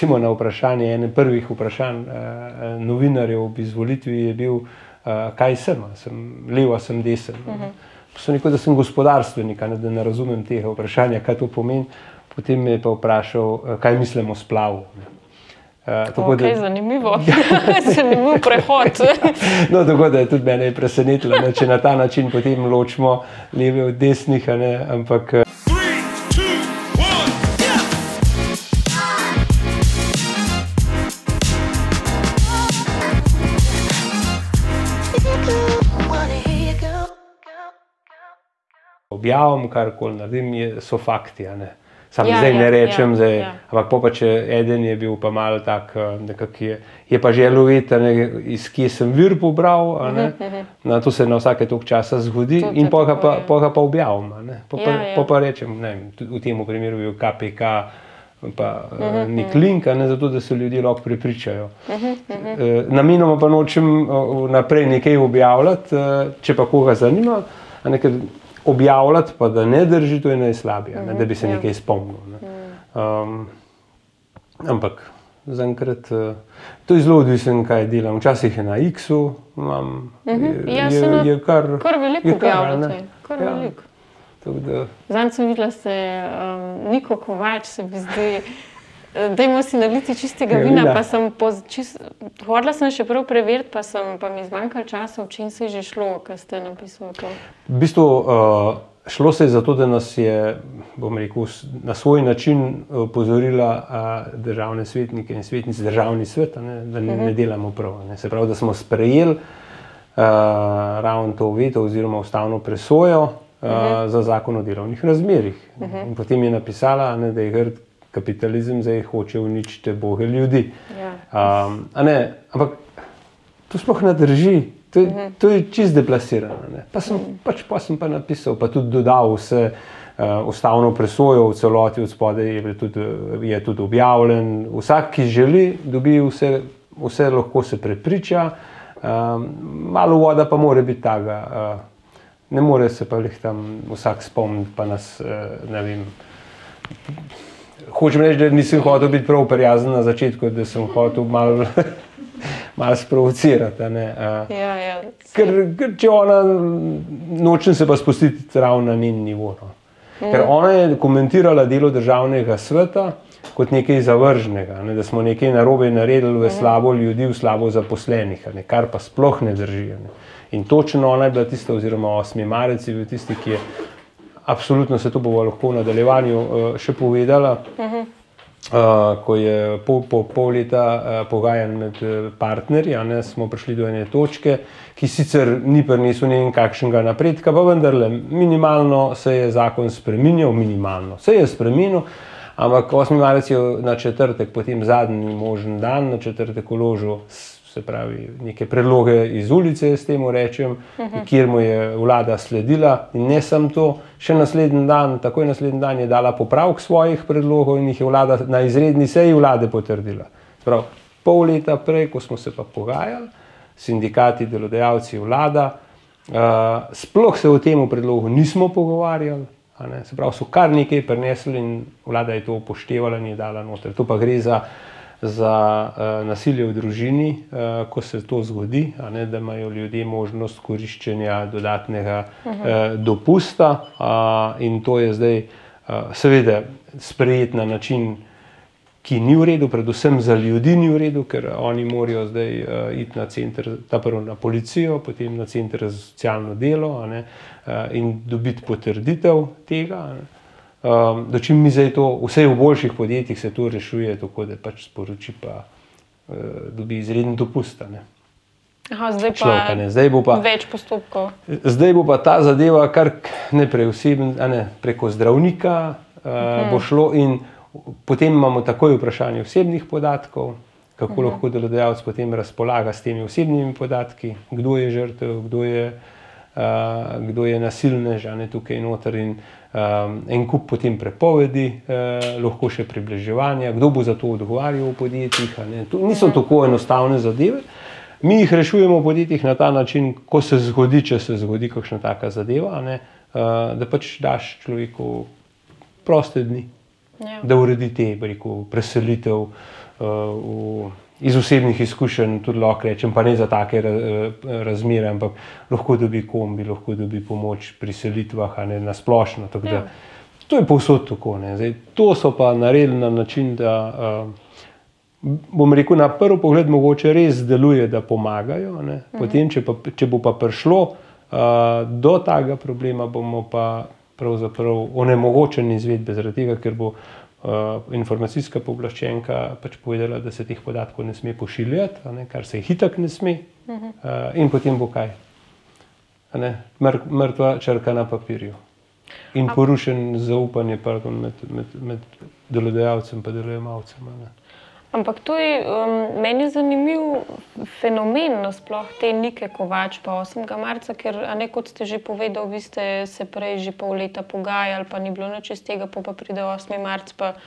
recimo na vprašanje, ene prvih vprašanj uh, novinarjev ob izvolitvi je bil, uh, kaj sem, sem levo, sem desen. Uh -huh. So rekel, da sem gospodarstvenik, ne, da ne razumem tega vprašanja, kaj to pomeni. Potem me je pa vprašal, kaj mislim o splavu. Ne. Uh, tako, okay, da, zanimivo, zanimiv prehod. no, tako da je tudi mene presenetilo, ne, če na ta način potem ločimo leve od desnih. Ne, ampak, uh, Objavim, kar koli naredim, so fakti. Sam ja, zdaj ja, ne rečem, ja, zdaj, ja. ampak pa če eden je bil pa malo tak, eh, nekak je, je pa želel videti, iz kje sem vir pobral. Uh -huh, uh -huh. Na to se na vsake tok časa zgodi to, in pa ga pa, pa, pa objavim. Pa, ja, pa, ja. pa, pa rečem, ne, v tem primeru je bil KPK. Pa uh -huh, nek uh -huh. link, ne, zato da se ljudje lahko prepričajo. Uh -huh, uh -huh. Namenoma pa nočem naprej nekaj objavljati, če pa koga zanima. Ne, objavljati, pa da ne drži, to je najslabše, mm -hmm. da bi se ja. nekaj spomnil. Ne. Um, ampak zaenkrat uh, to je zelo odvisno, kaj delam. Včasih je na X-u, imam mm -hmm. je, ja, je, je kar, kar veliko objavljati. Ja. Zdaj sem videla, da ste um, Niko Kovač, se mi zdi. Dajmo si naliti čistega ja, vina. vina. Sem čist, hodila sem še prav preveriti, pa, sem, pa mi zmanjkalo časa, v čem se je že šlo, kaj ste napisali. To. V bistvu uh, šlo se je za to, da nas je rekel, na svoj način upozorila uh, državne svetnike in svetnice državni svet, ne, da ne, uh -huh. ne mhm. delamo prav. Ne. Se pravi, da smo sprejeli uh, ravno to veto oziroma ustavno presojo uh, uh -huh. za zakon o delovnih razmerih. Uh mhm. -huh. In potem je napisala, ne, da je grd kapitalizem zdaj hoče uničiti boge ljudi. Ja. Um, ne, ampak to sploh ne drži, to, mhm. to je čist deplasirano. Pa sem, mhm. pač, pa sem pa napisal, pa tudi dodal vse uh, ustavno presojo v celoti od spodaj, je tudi, je tudi objavljen. Vsak, ki želi, dobi vse, vse lahko se prepriča. Um, malo voda pa mora biti taga. Uh, ne more se pa jih tam vsak spomniti, pa nas uh, ne vem hočem reči, da nisem hotel biti prav prijazen na začetku, da sem hotel malo mal sprovocirati. Ja, ja, ker, ker če ona noče se pa spustiti ravno na njen nivo. No. Mm. Ker ona je komentirala delo državnega sveta kot nekaj zavržnega, ne, da smo nekaj narobe naredili v mm. slabo ljudi, v slabo zaposlenih, ne, kar pa sploh ne drži. Ne. In točno ona je bila tista, oziroma osmi marec je bil tisti, ki je Absolutno se to bo lahko v nadaljevanju uh, še povedala. Uh -huh. uh, ko je pol, po pol leta uh, pogajanj med partnerji, ne, smo prišli do ene točke, ki sicer ni prinesel nekakšnega napredka, pa vendarle minimalno se je zakon spremenil, minimalno se je spremenil. Ampak 8. marec je na četrtek, potem zadnji možen dan, na četrtek uložil se pravi, neke predloge iz ulice, s tem rečem, uh mhm. -huh. kjer mu je vlada sledila. In ne samo to, še naslednji dan, takoj naslednji dan je dala popravek svojih predlogov in jih je vlada na izredni seji vlade potrdila. Prav, pol leta prej, ko smo se pa pogajali, sindikati, delodajalci, vlada, uh, sploh se o tem predlogu nismo pogovarjali. Se pravi, so kar nekaj prenesli in vlada je to upoštevala in je dala noter. To pa gre za za uh, nasilje v družini, uh, ko se to zgodi, ne, da imajo ljudje možnost koriščenja dodatnega uh -huh. uh, dopusta. Uh, in to je zdaj, uh, seveda, sprejet na način, ki ni v redu, predvsem za ljudi ni v redu, ker oni morajo zdaj uh, iti na center, prvo na policijo, potem na center za socialno delo ne, uh, in dobiti potrditev tega. Ne. Um, da čim mi zdaj to, vse v boljših podjetjih se to rešuje, tako da pač sporoči, pa uh, dobi izreden dopust. Aha, zdaj, Človeka, zdaj bo pa več postopkov. Zdaj bo pa ta zadeva, kar ne preosebna, ne, preko zdravnika uh, hmm. bo šlo, in potem imamo takoj vprašanje osebnih podatkov, kako hmm. lahko delodajalec potem razpolaga s temi osebnimi podatki, kdo je žrtev, kdo je, uh, kdo je nasilnež, a ne tukaj noter. In, um, en kup potem prepovedi, uh, lahko še približevanja, kdo bo za to odgovarjal v podjetjih. To niso mhm. tako enostavne zadeve. Mi jih rešujemo v podjetjih na ta način, ko se zgodi, če se zgodi kakšna taka zadeva, ne, uh, da pač daš človeku proste dni, ja. da uredi te rekel, preselitev. v, iz osebnih izkušenj tudi lahko rečem, pa ne za take razmere, ampak lahko dobi kombi, lahko dobi pomoč pri selitvah, a ne na splošno. Ja. To je povsod tako. Zdaj, to so pa naredili na način, da uh, bom rekel, na prvi pogled mogoče res deluje, da pomagajo. Uh mhm. Potem, če, pa, če bo pa prišlo uh, do tega problema, bomo pa pravzaprav onemogočeni izvedbe, zaradi tega, ker bo uh, informacijska pooblaščenka pač povedala, da se teh podatkov ne sme pošiljati, ne, kar se jih itak ne sme. Uh -huh. uh, in potem bo kaj? Mr, mrtva črka na papirju. In porušen zaupanje pardon, med, med, med delodajalcem in delojemalcem. Ampak to je um, meni zanimiv fenomen, nasploh te Nike Kovač, pa 8. marca, ker, ne, kot ste že povedali, vi ste se prej že pol leta pogajali, pa ni bilo nič iz tega, pa, pa pride 8. marc, pa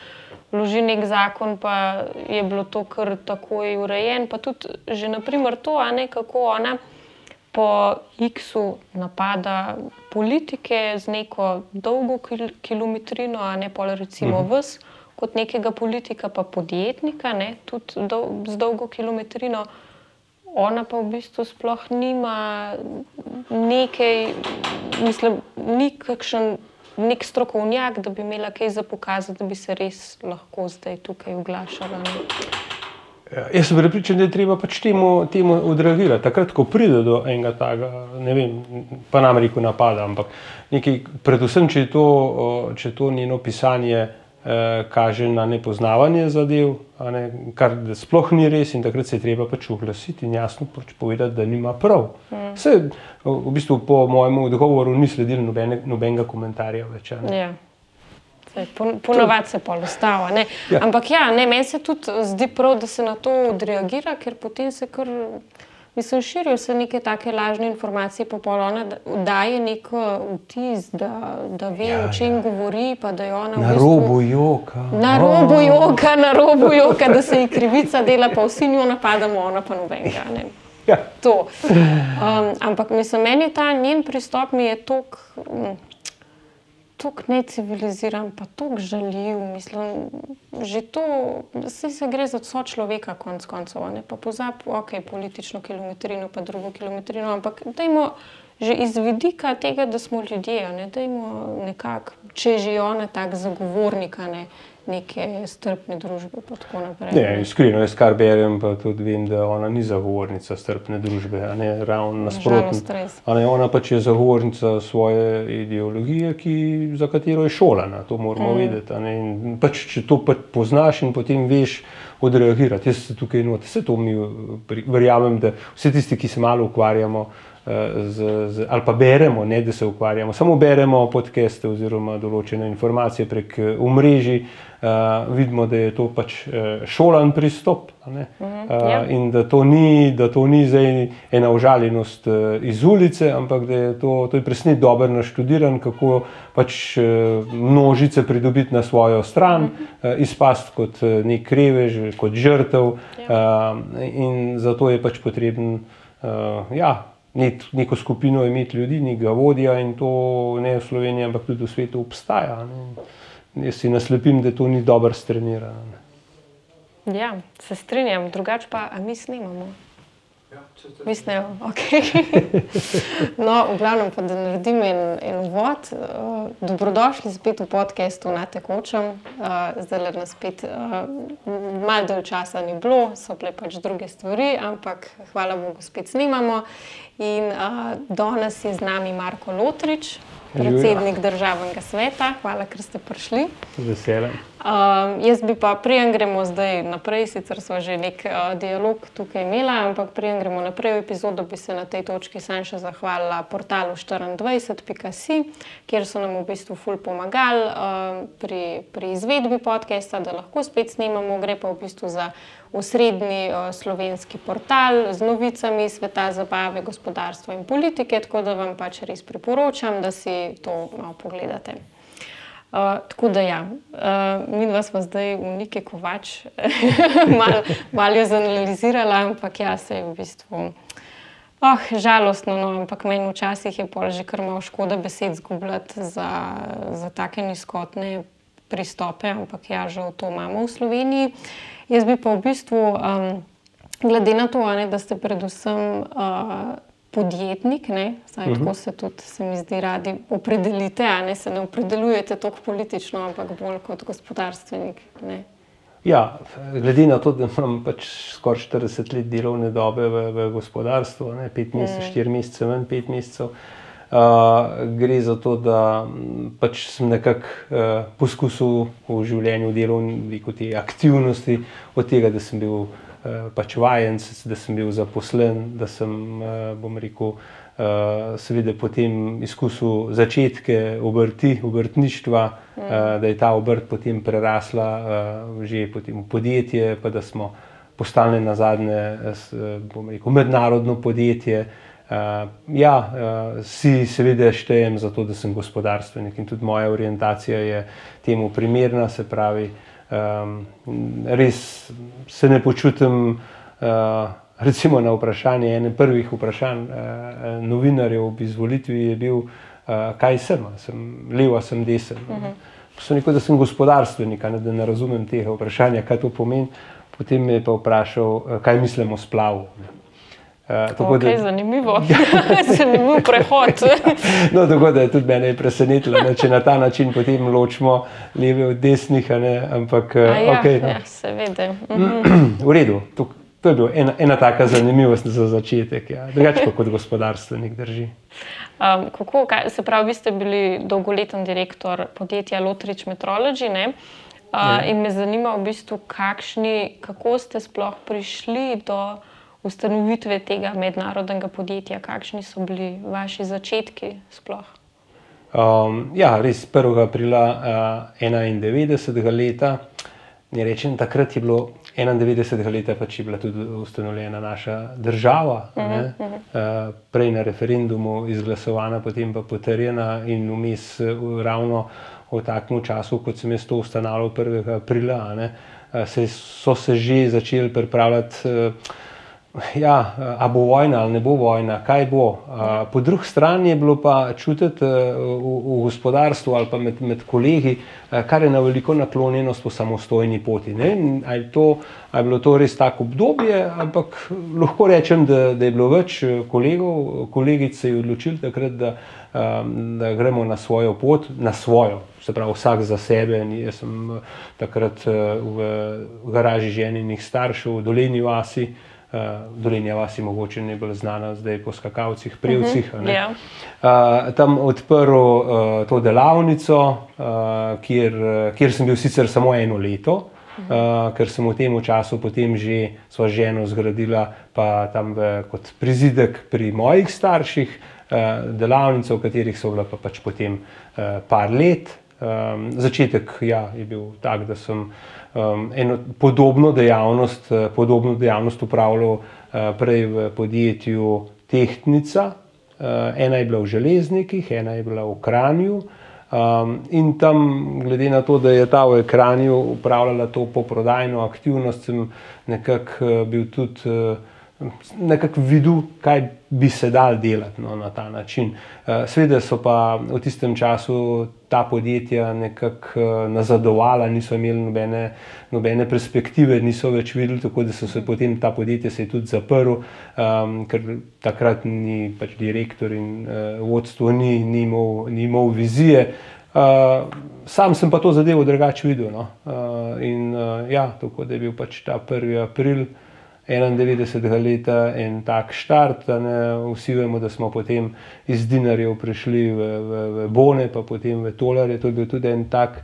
vloži nek zakon, pa je bilo to kar takoj urejen. Pa tudi že naprimer to, a ne kako ona po X-u napada politike z neko dolgo kilometrino, a ne pa recimo uh -huh. Kot nekega politika, pa podjetnika, ne, tudi do, z dolgo kilometrino. Ona pa v bistvu sploh nima nekaj, mislim, ni kakšen nek strokovnjak, da bi imela kaj za pokazati, da bi se res lahko zdaj tukaj oglašala. Ja, jaz sem pripričan, da je treba pač temu, temu odreagirati. Takrat, ko pride do enega takega, ne vem, pa nam reko napada, ampak nekaj, predvsem, če to, če to njeno pisanje kaže na nepoznavanje zadev, ne, kar sploh ni res, in takrat se je treba pač oglasiti in jasno pač povedati, da nima prav. Mm. Vse, v bistvu, po mojem odgovoru ni sledil nobene, nobenega komentarja več. Ponovadi se pa ostava. Ja. Ampak ja, ne, meni se tudi zdi prav, da se na to odreagira, ker potem se kar. Mislim, širijo se neke take lažne informacije, pa polona daje nek vtis, da, da ve, ja, o čem ja. govori. Na v bistvu, robu joka. Na robu joka, na robu joka, da se ji krivica dela, pa vsi njo napadamo, ona pa nobenega. Ja. Um, ampak mislim, meni ta njen pristop mi je tok tako neciviliziran, pa tako žaljiv. Mislim, že to, da se, gre za vso človeka, konc koncev, ne pa pozabi, ok, politično kilometrino, pa drugo kilometrino, ampak dajmo že iz vidika tega, da smo ljudje, ne dajmo nekako, če že ona tak zagovornika, ne neke strpne družbe. Ne, iskreno, jaz kar berem, pa tudi vem, da ona ni zagovornica strpne družbe, ne ravno nasprotno. Ona pač je zagovornica svoje ideologije, ki, za katero je šolana, to moramo mm. vedeti. Pač, če to pač poznaš in potem veš odreagirati, jaz se tukaj notim, vse to mi verjamem, da vsi tisti, ki se malo ukvarjamo. Z, z, ali pa beremo, ne da se ukvarjamo, samo beremo podcaste oziroma določene informacije prek umrežij, uh, vidimo, da je to pač uh, šolan pristop. Uh -huh, uh, ja. In da to ni, da to ni zdaj ena užaljenost iz ulice, ampak da je to, to je presnet dobro naštudiran, kako pač množice pridobiti na svojo stran, uh -huh. uh, izpast kot nek revež, kot žrtev. Ja. Uh, in zato je pač potreben. Uh, ja, Neko skupino imeti ljudi, nekega vodja, in to ne v Sloveniji, ampak tudi v svetu obstaja. Ne. Jaz si naslepim, da to ni dobro strenirano. Ja, se strinjam, drugače pa mi snimamo. Ja, Mislim, ok. no, v glavnem, pa da naredim en, en uvod. Uh, dobrodošli spet v podkastu na tekočem. Uh, zdaj le nas spet uh, malo dolg časa ni bilo, so bile pač druge stvari, ampak hvala Bogu, spet snimamo. In uh, danes je z nami Marko Lotrič, predsednik državnega sveta. Hvala, ker ste prišli. Z veseljem. Um, jaz bi pa, prijem gremo zdaj naprej, sicer smo že nek uh, dialog tukaj imeli, ampak prijem gremo naprej v epizodo, bi se na tej točki sam še zahvalila portalu 24.si, kjer so nam v bistvu ful pomagali uh, pri, pri izvedbi podcasta, da lahko spet snimamo. Gre pa v bistvu za osrednji uh, slovenski portal z novicami sveta zabave, gospodarstva in politike, tako da vam pač res priporočam, da si to malo pogledate. Uh, tako da, ja, uh, mi dva smo zdaj v neki kovač, malo mal jo zanalizirala, ampak ja, se je v bistvu. Oh, žalostno, no, ampak meni včasih je pol že kar malo škoda besed zgubljati za, za take nizkotne pristope, ampak ja, žal to imamo v Sloveniji. Jaz bi pa v bistvu, um, glede na to, ne, da ste predvsem uh, podjetnik, ne, Zdaj, uh -huh. tako mhm. se tudi, se mi zdi, radi opredelite, a ne se ne opredeljujete tako politično, ampak bolj kot gospodarstvenik. Ne. Ja, glede na to, da imam pač skoraj 40 let delovne dobe v, v gospodarstvu, 5 mesecev, 4 mesece, manj 5 mesecev. Uh, gre za to, da pač sem nekako uh, poskusil v življenju delovati te aktivnosti, od tega, da sem bil uh, pač vajenc, da sem bil zaposlen, da sem, uh, bom rekel, uh, seveda potem izkusil začetke obrti, obrtništva, mm. uh, da je ta obrt potem prerasla uh, že potem v podjetje, pa da smo postali na zadnje, uh, bom rekel, mednarodno podjetje. Uh, ja, uh, si seveda štejem za to, da sem gospodarstvenik in tudi moja orientacija je temu primerna, se pravi, um, res se ne počutim, uh, recimo na vprašanje, ene prvih vprašanj uh, novinarjev ob izvolitvi je bil, uh, kaj sem, sem levo, sem desen. Uh -huh. Sem rekel, da sem gospodarstvenik, ne, da ne razumem tega vprašanja, kaj to pomeni. Potem me je pa vprašal, kaj mislim o splavu. Ne. Uh, tako okay, da, zanimivo, zanimiv prehod. no, tako da je tudi mene presenetilo, ne, če na ta način potem ločimo leve od desnih. Ne, ampak, ja, okay, no. ja, seveda. Mhm. v redu, to, to je bila ena, ena taka zanimivost za začetek. Ja. Drugače, kot gospodarstvenik drži. Um, kako, kaj, se pravi, vi ste bili dolgoletni direktor podjetja Lotrič Metrology. Ne? Uh, in me zanima, v bistvu, kakšni, kako ste sploh prišli do ustanovitve tega mednarodnega podjetja, kakšni so bili vaši začetki sploh? Um, ja, res 1. aprila uh, 91. leta. Ne rečem, takrat je bilo 91. leta, pač je bila tudi ustanovljena naša država, uh -huh, uh -huh. uh, prej na referendumu izglasovana, potem pa potrjena in vmes uh, ravno v takem času, kot sem jaz to ustanovil 1. aprila, ne, uh, se, so se že začeli pripravljati. Uh, Ja, a bo vojna ali ne bo vojna, kaj bo. Po drugi strani je bilo pa čutiti v, v gospodarstvu ali pa med, med kolegi, kar je na veliko naklonjenost po samostojni poti. Ali je, je bilo to res tako obdobje, ampak lahko rečem, da, da je bilo več kolegov, kolegic se je odločil takrat, da, da gremo na svojo pot, na svojo. Se pravi, vsak za sebe. Jaz sem takrat v garaži ženjenih staršev v Doleni vasi. Uh, Dolenja vas je mogoče najbolj znana, zdaj po skakavcih, prevcih. Uh -huh. yeah. uh, tam odprl uh, to delavnico, uh, kjer, kjer sem bil sicer samo eno leto, uh uh, ker sem v tem času potem že svojo ženo zgradila, pa tam v, kot prizidek pri mojih starših, uh, delavnico, v katerih so bila pa pač potem uh, par let. Um, začetek ja, je bil tak, da sem um, eno podobno dejavnost, uh, podobno dejavnost upravljal uh, prej v podjetju Tehtnica. Uh, ena je bila v železnikih, ena je bila v Kranju. Um, in tam, glede na to, da je ta v Kranju upravljala to poprodajno aktivnost, sem nekako uh, bil tudi. Uh, nekako videl, kaj bi se dal delati no, na ta način. Eh, Sveda so pa v tistem času ta podjetja nekako eh, nazadovala, niso imeli nobene, nobene perspektive, niso več videli, tako da so se potem ta podjetja se tudi zaprl, um, ker takrat ni pač direktor in uh, vodstvo ni, ni, imel, ni imel vizije. Uh, sam sem pa to zadevo drugače videl. No? Uh, in uh, ja, tako da je bil pač ta 1. april. 91. leta en tak štart. Vsi vemo, da smo potem iz dinarjev prišli v, v, v bone, pa potem v tolarje. To je bil tudi en tak,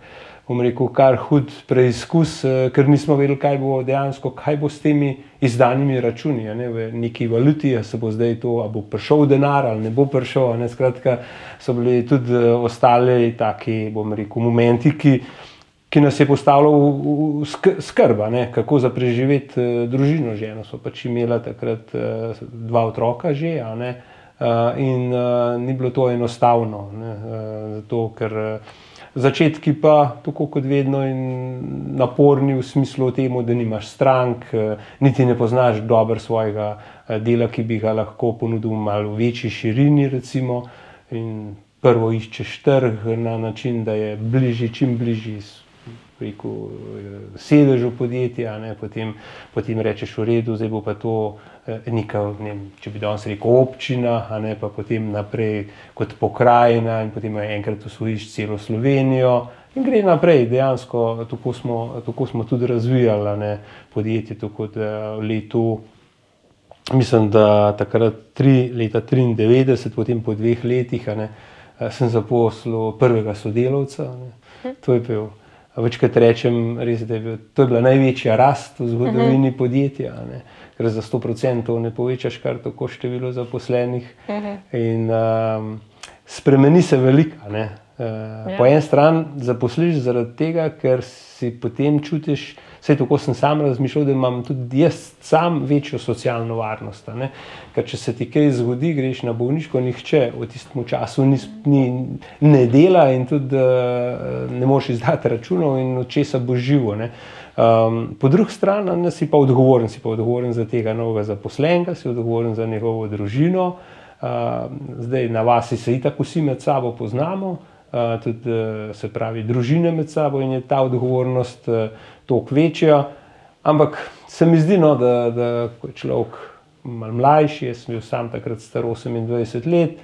bom rekel, kar hud preizkus, eh, ker nismo vedeli, kaj bo dejansko, kaj bo s temi izdanimi računi, ne, v neki valuti, a se bo zdaj to, a bo prišel denar ali ne bo prišel. Ne, skratka, so bili tudi eh, ostali taki, bom rekel, momenti, ki ki nas je postavilo v, v skrb, kako za preživeti uh, družino. Ženo so pač imela takrat uh, dva otroka že, uh, in uh, ni bilo to enostavno. Ne, uh, zato, ker uh, začetki pa, tako kot vedno, naporni v smislu temu, da nimaš strank, niti ne poznaš dobro svojega dela, ki bi ga lahko ponudil malo večji širini. Recimo, Prvo iščeš trg na način, da je bližji, čim bližji rekel, sedež v podjetja, potem, potem rečeš v redu, zdaj bo pa to neka, ne če bi danes rekel občina, ne, pa potem naprej kot pokrajina in potem enkrat usvojiš celo Slovenijo. In gre naprej, dejansko tako smo, tako smo tudi razvijali ne, podjetje, tako da v letu mislim, da takrat tri, leta 93, potem po dveh letih, ne, sem zaposlil prvega sodelavca. Ne. To je bil, večkrat rečem, res, da je, bil, to je bila največja rast v zgodovini podjetja. Ne. Ker za 100% ne povečaš kar tako število zaposlenih. In um, spremeni se velika. Uh, ja. Po eni strani zaposliš zaradi tega, ker si potem čutiš, Vse tako sem sam razmišljal, da imam tudi jaz sam večjo socialno varnost. Ker če se ti kaj zgodi, greš na bolniško, nihče v tistem času ni, ni, ne dela in tudi uh, ne moreš izdati računov in od česa bo živo. Um, po drugi strani ne, si pa odgovoren, si pa odgovoren za tega novega zaposlenega, si odgovoren za njegovo družino. Uh, zdaj na vas se itak vsi med sabo poznamo. Uh, tudi uh, se pravi, družine med sabo in je ta odgovornost uh, toliko večja. Ampak se mi zdi, no, da, da je človek malo mlajši, jaz sem bil sam takrat star 28 let,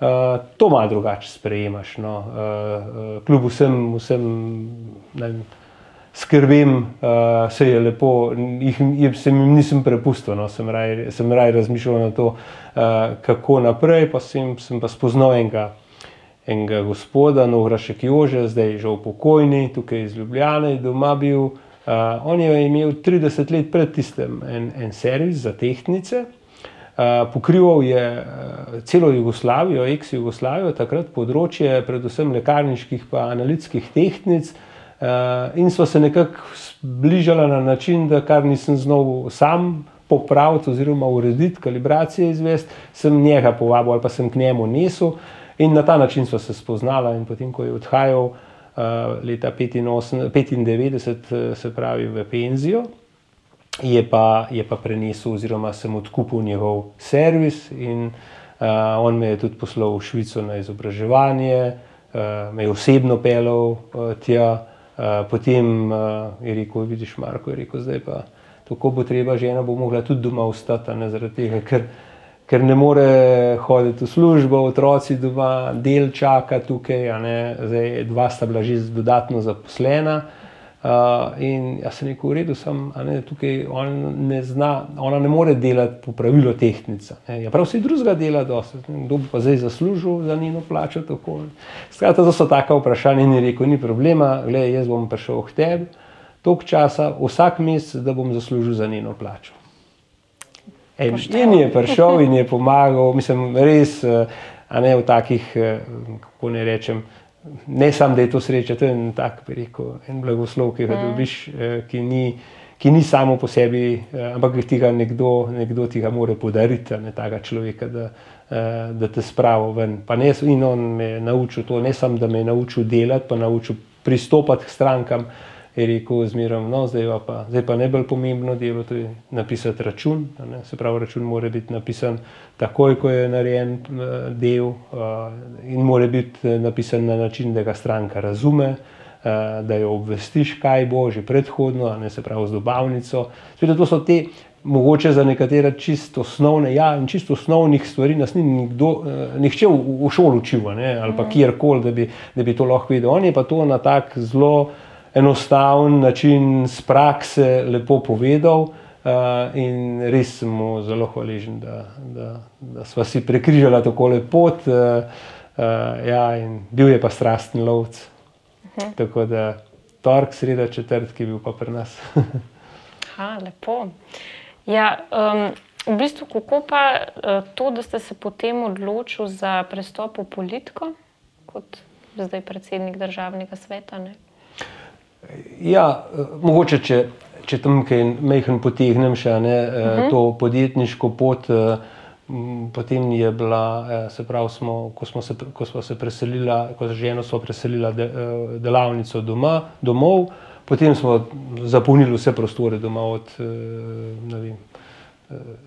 uh, to malo drugače sprejemaš. No. Uh, uh, kljub vsem, vsem vem, skrbim, uh, se je lepo, jih, jih sem jim nisem prepustil, no. sem raje razmišljal na to, uh, kako naprej, pa sem, sem pa spoznal enega. Enega gospoda, Nograšek Jože, zdaj je že upokojni, tukaj iz Ljubljana, doma bil, uh, Uh, on je imel 30 let pred tistem en, en servis za tehnice, uh, pokrival je uh, celo Jugoslavijo, ex-Jugoslavijo, takrat področje, predvsem lekarniških in analitskih tehnic, uh, in so se nekako zbližali na način, da kar nisem znal sam popraviti oziroma urediti, kalibracije izvesti, sem njega povabil ali pa sem k njemu nesel, in na ta način so se spoznala, in potem, ko je odhajal. Eh, leta 1995, eh, se pravi v penzijo, je pa, je pa prenesel, oziroma sem odkupil njegov servis in uh, on me je tudi poslal v Švico na izobraževanje, uh, me je osebno pelal uh, tja, uh, potem uh, je rekel: Vidiš, Marko, je rekel, zdaj pa tako bo treba, žena bo mogla tudi doma ostati, ne zaradi tega, ker ker ne more hoditi v službo, otroci doma, del čaka tukaj, zdaj dva sta bila že dodatno zaposlena. Uh, in jaz sem rekel, v redu, sem, ne, tukaj on ne zna, ona ne more delati po pravilu tehnica. Ja, prav vse drugega dela, kdo bi pa zdaj zaslužil za njeno plačo. Skratka, to so taka vprašanja in je rekel, ni problema, gledaj, jaz bom prišel k tebi toliko časa, vsak mesec, da bom zaslužil za njeno plačo. In, in je prišel in je pomagal, mislim, res, eh, a ne v takih, eh, kako ne rečem. Ne samo, da je to sreča, to je en tak, bi rekel, en blagoslov, ki ga mm. dobiš, eh, ki ni, ki ni samo po sebi, ampak ti ga nekdo, nekdo ti ga more podariti, ne tega človeka, da, da te spravo ven. Ne, in on me je naučil to, ne samo, da me je naučil delati, pa naučil pristopati k strankam je rekel, zmeraj, no, zdaj, pa, zdaj pa najbolj pomembno delo je napisati račun. Ne, se pravi, račun mora biti napisan takoj, ko je narejen del, in mora biti eh, napisan na način, da ga stranka razume. Da jo obvestiš, kaj bo že predhodno, ne se pravi z dobavnico. Sveda, to so te, mogoče za nekatere čisto osnovne, ja, in čisto osnovnih stvari nas ni nikdo, nihče v, v šoli učil, ne, ali pa mhm. kjerkoli, da, da bi to lahko videl. On je pa to na tak zelo enostaven način, z prakse, lepo povedal. Uh, in res sem mu zelo hvaležen, da, da, da smo si prekrižali tako lepo pot. Uh, uh, ja, bil je pa strasten lovc. Uh mhm. -huh. Tako da torek, sreda, četrtek, je bil pa pri nas. ha, lepo. Ja, um, v bistvu, kako pa uh, to, da ste se potem odločili za prestop v politiko, kot zdaj predsednik državnega sveta? Ne? Ja, mogoče, če, če tam kaj mehen potegnem še ne, uh eh, -huh. Mhm. to podjetniško pot, eh, potem je bila, eh, se pravi, smo, ko smo se, ko smo se preselili, ko z ženo smo preselili de, delavnico doma, domov, potem smo zapolnili vse prostore doma od vem,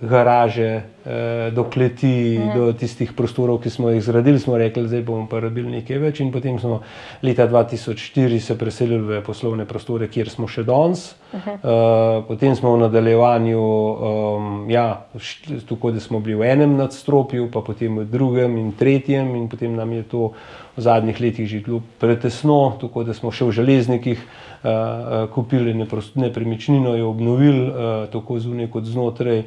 garaže, eh, do kleti, mm. do tistih prostorov, ki smo jih zgradili, smo rekli, da bomo pa rabili nekaj več. In potem smo leta 2004 se preselili v poslovne prostore, kjer smo še danes. Uh -huh. uh, potem smo v nadaljevanju, um, ja, tako da smo bili v enem nadstropju, pa potem v drugem in tretjem, in potem nam je to v zadnjih letih že bilo pretesno, tako da smo še v železnikih. Eh, kupili nepremičnino, jo obnovili, eh, tako zunaj kot znotraj.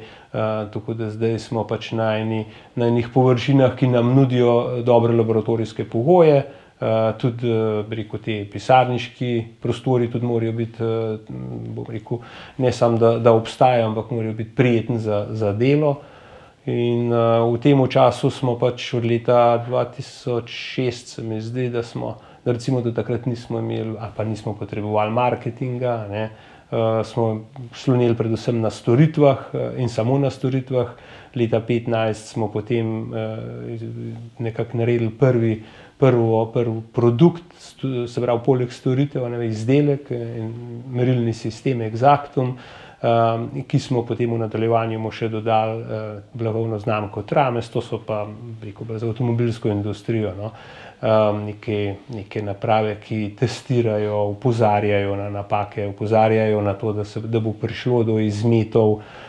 Tako da zdaj smo pač na, eni, na enih površinah, ki nam nudijo dobre laboratorijske pogoje. Uh, tudi uh, rekel, te pisarniški prostori tudi morajo biti, uh, rekel, ne samo da, da obstajajo, ampak morajo biti prijetni za, za delo. In uh, v tem času smo pač od leta 2006, se mi zdi, da smo da recimo do takrat nismo imeli, pa nismo potrebovali marketinga, ne, uh, smo slonili predvsem na storitvah uh, in samo na storitvah. Leta 2015 smo potem uh, nekako naredili prvi, prvo, prvi produkt, se pravi, poleg storitev, ne, izdelek in merilni sistem Exactum. Um, ki smo potem v nadaljevanju še dodali uh, blagovno znamko Trames, to so pa rekel, za avtomobilsko industrijo. No. Um, neke, neke naprave, ki testirajo, upozarjajo na napake, upozarjajo na to, da, se, da bo prišlo do izmetov uh,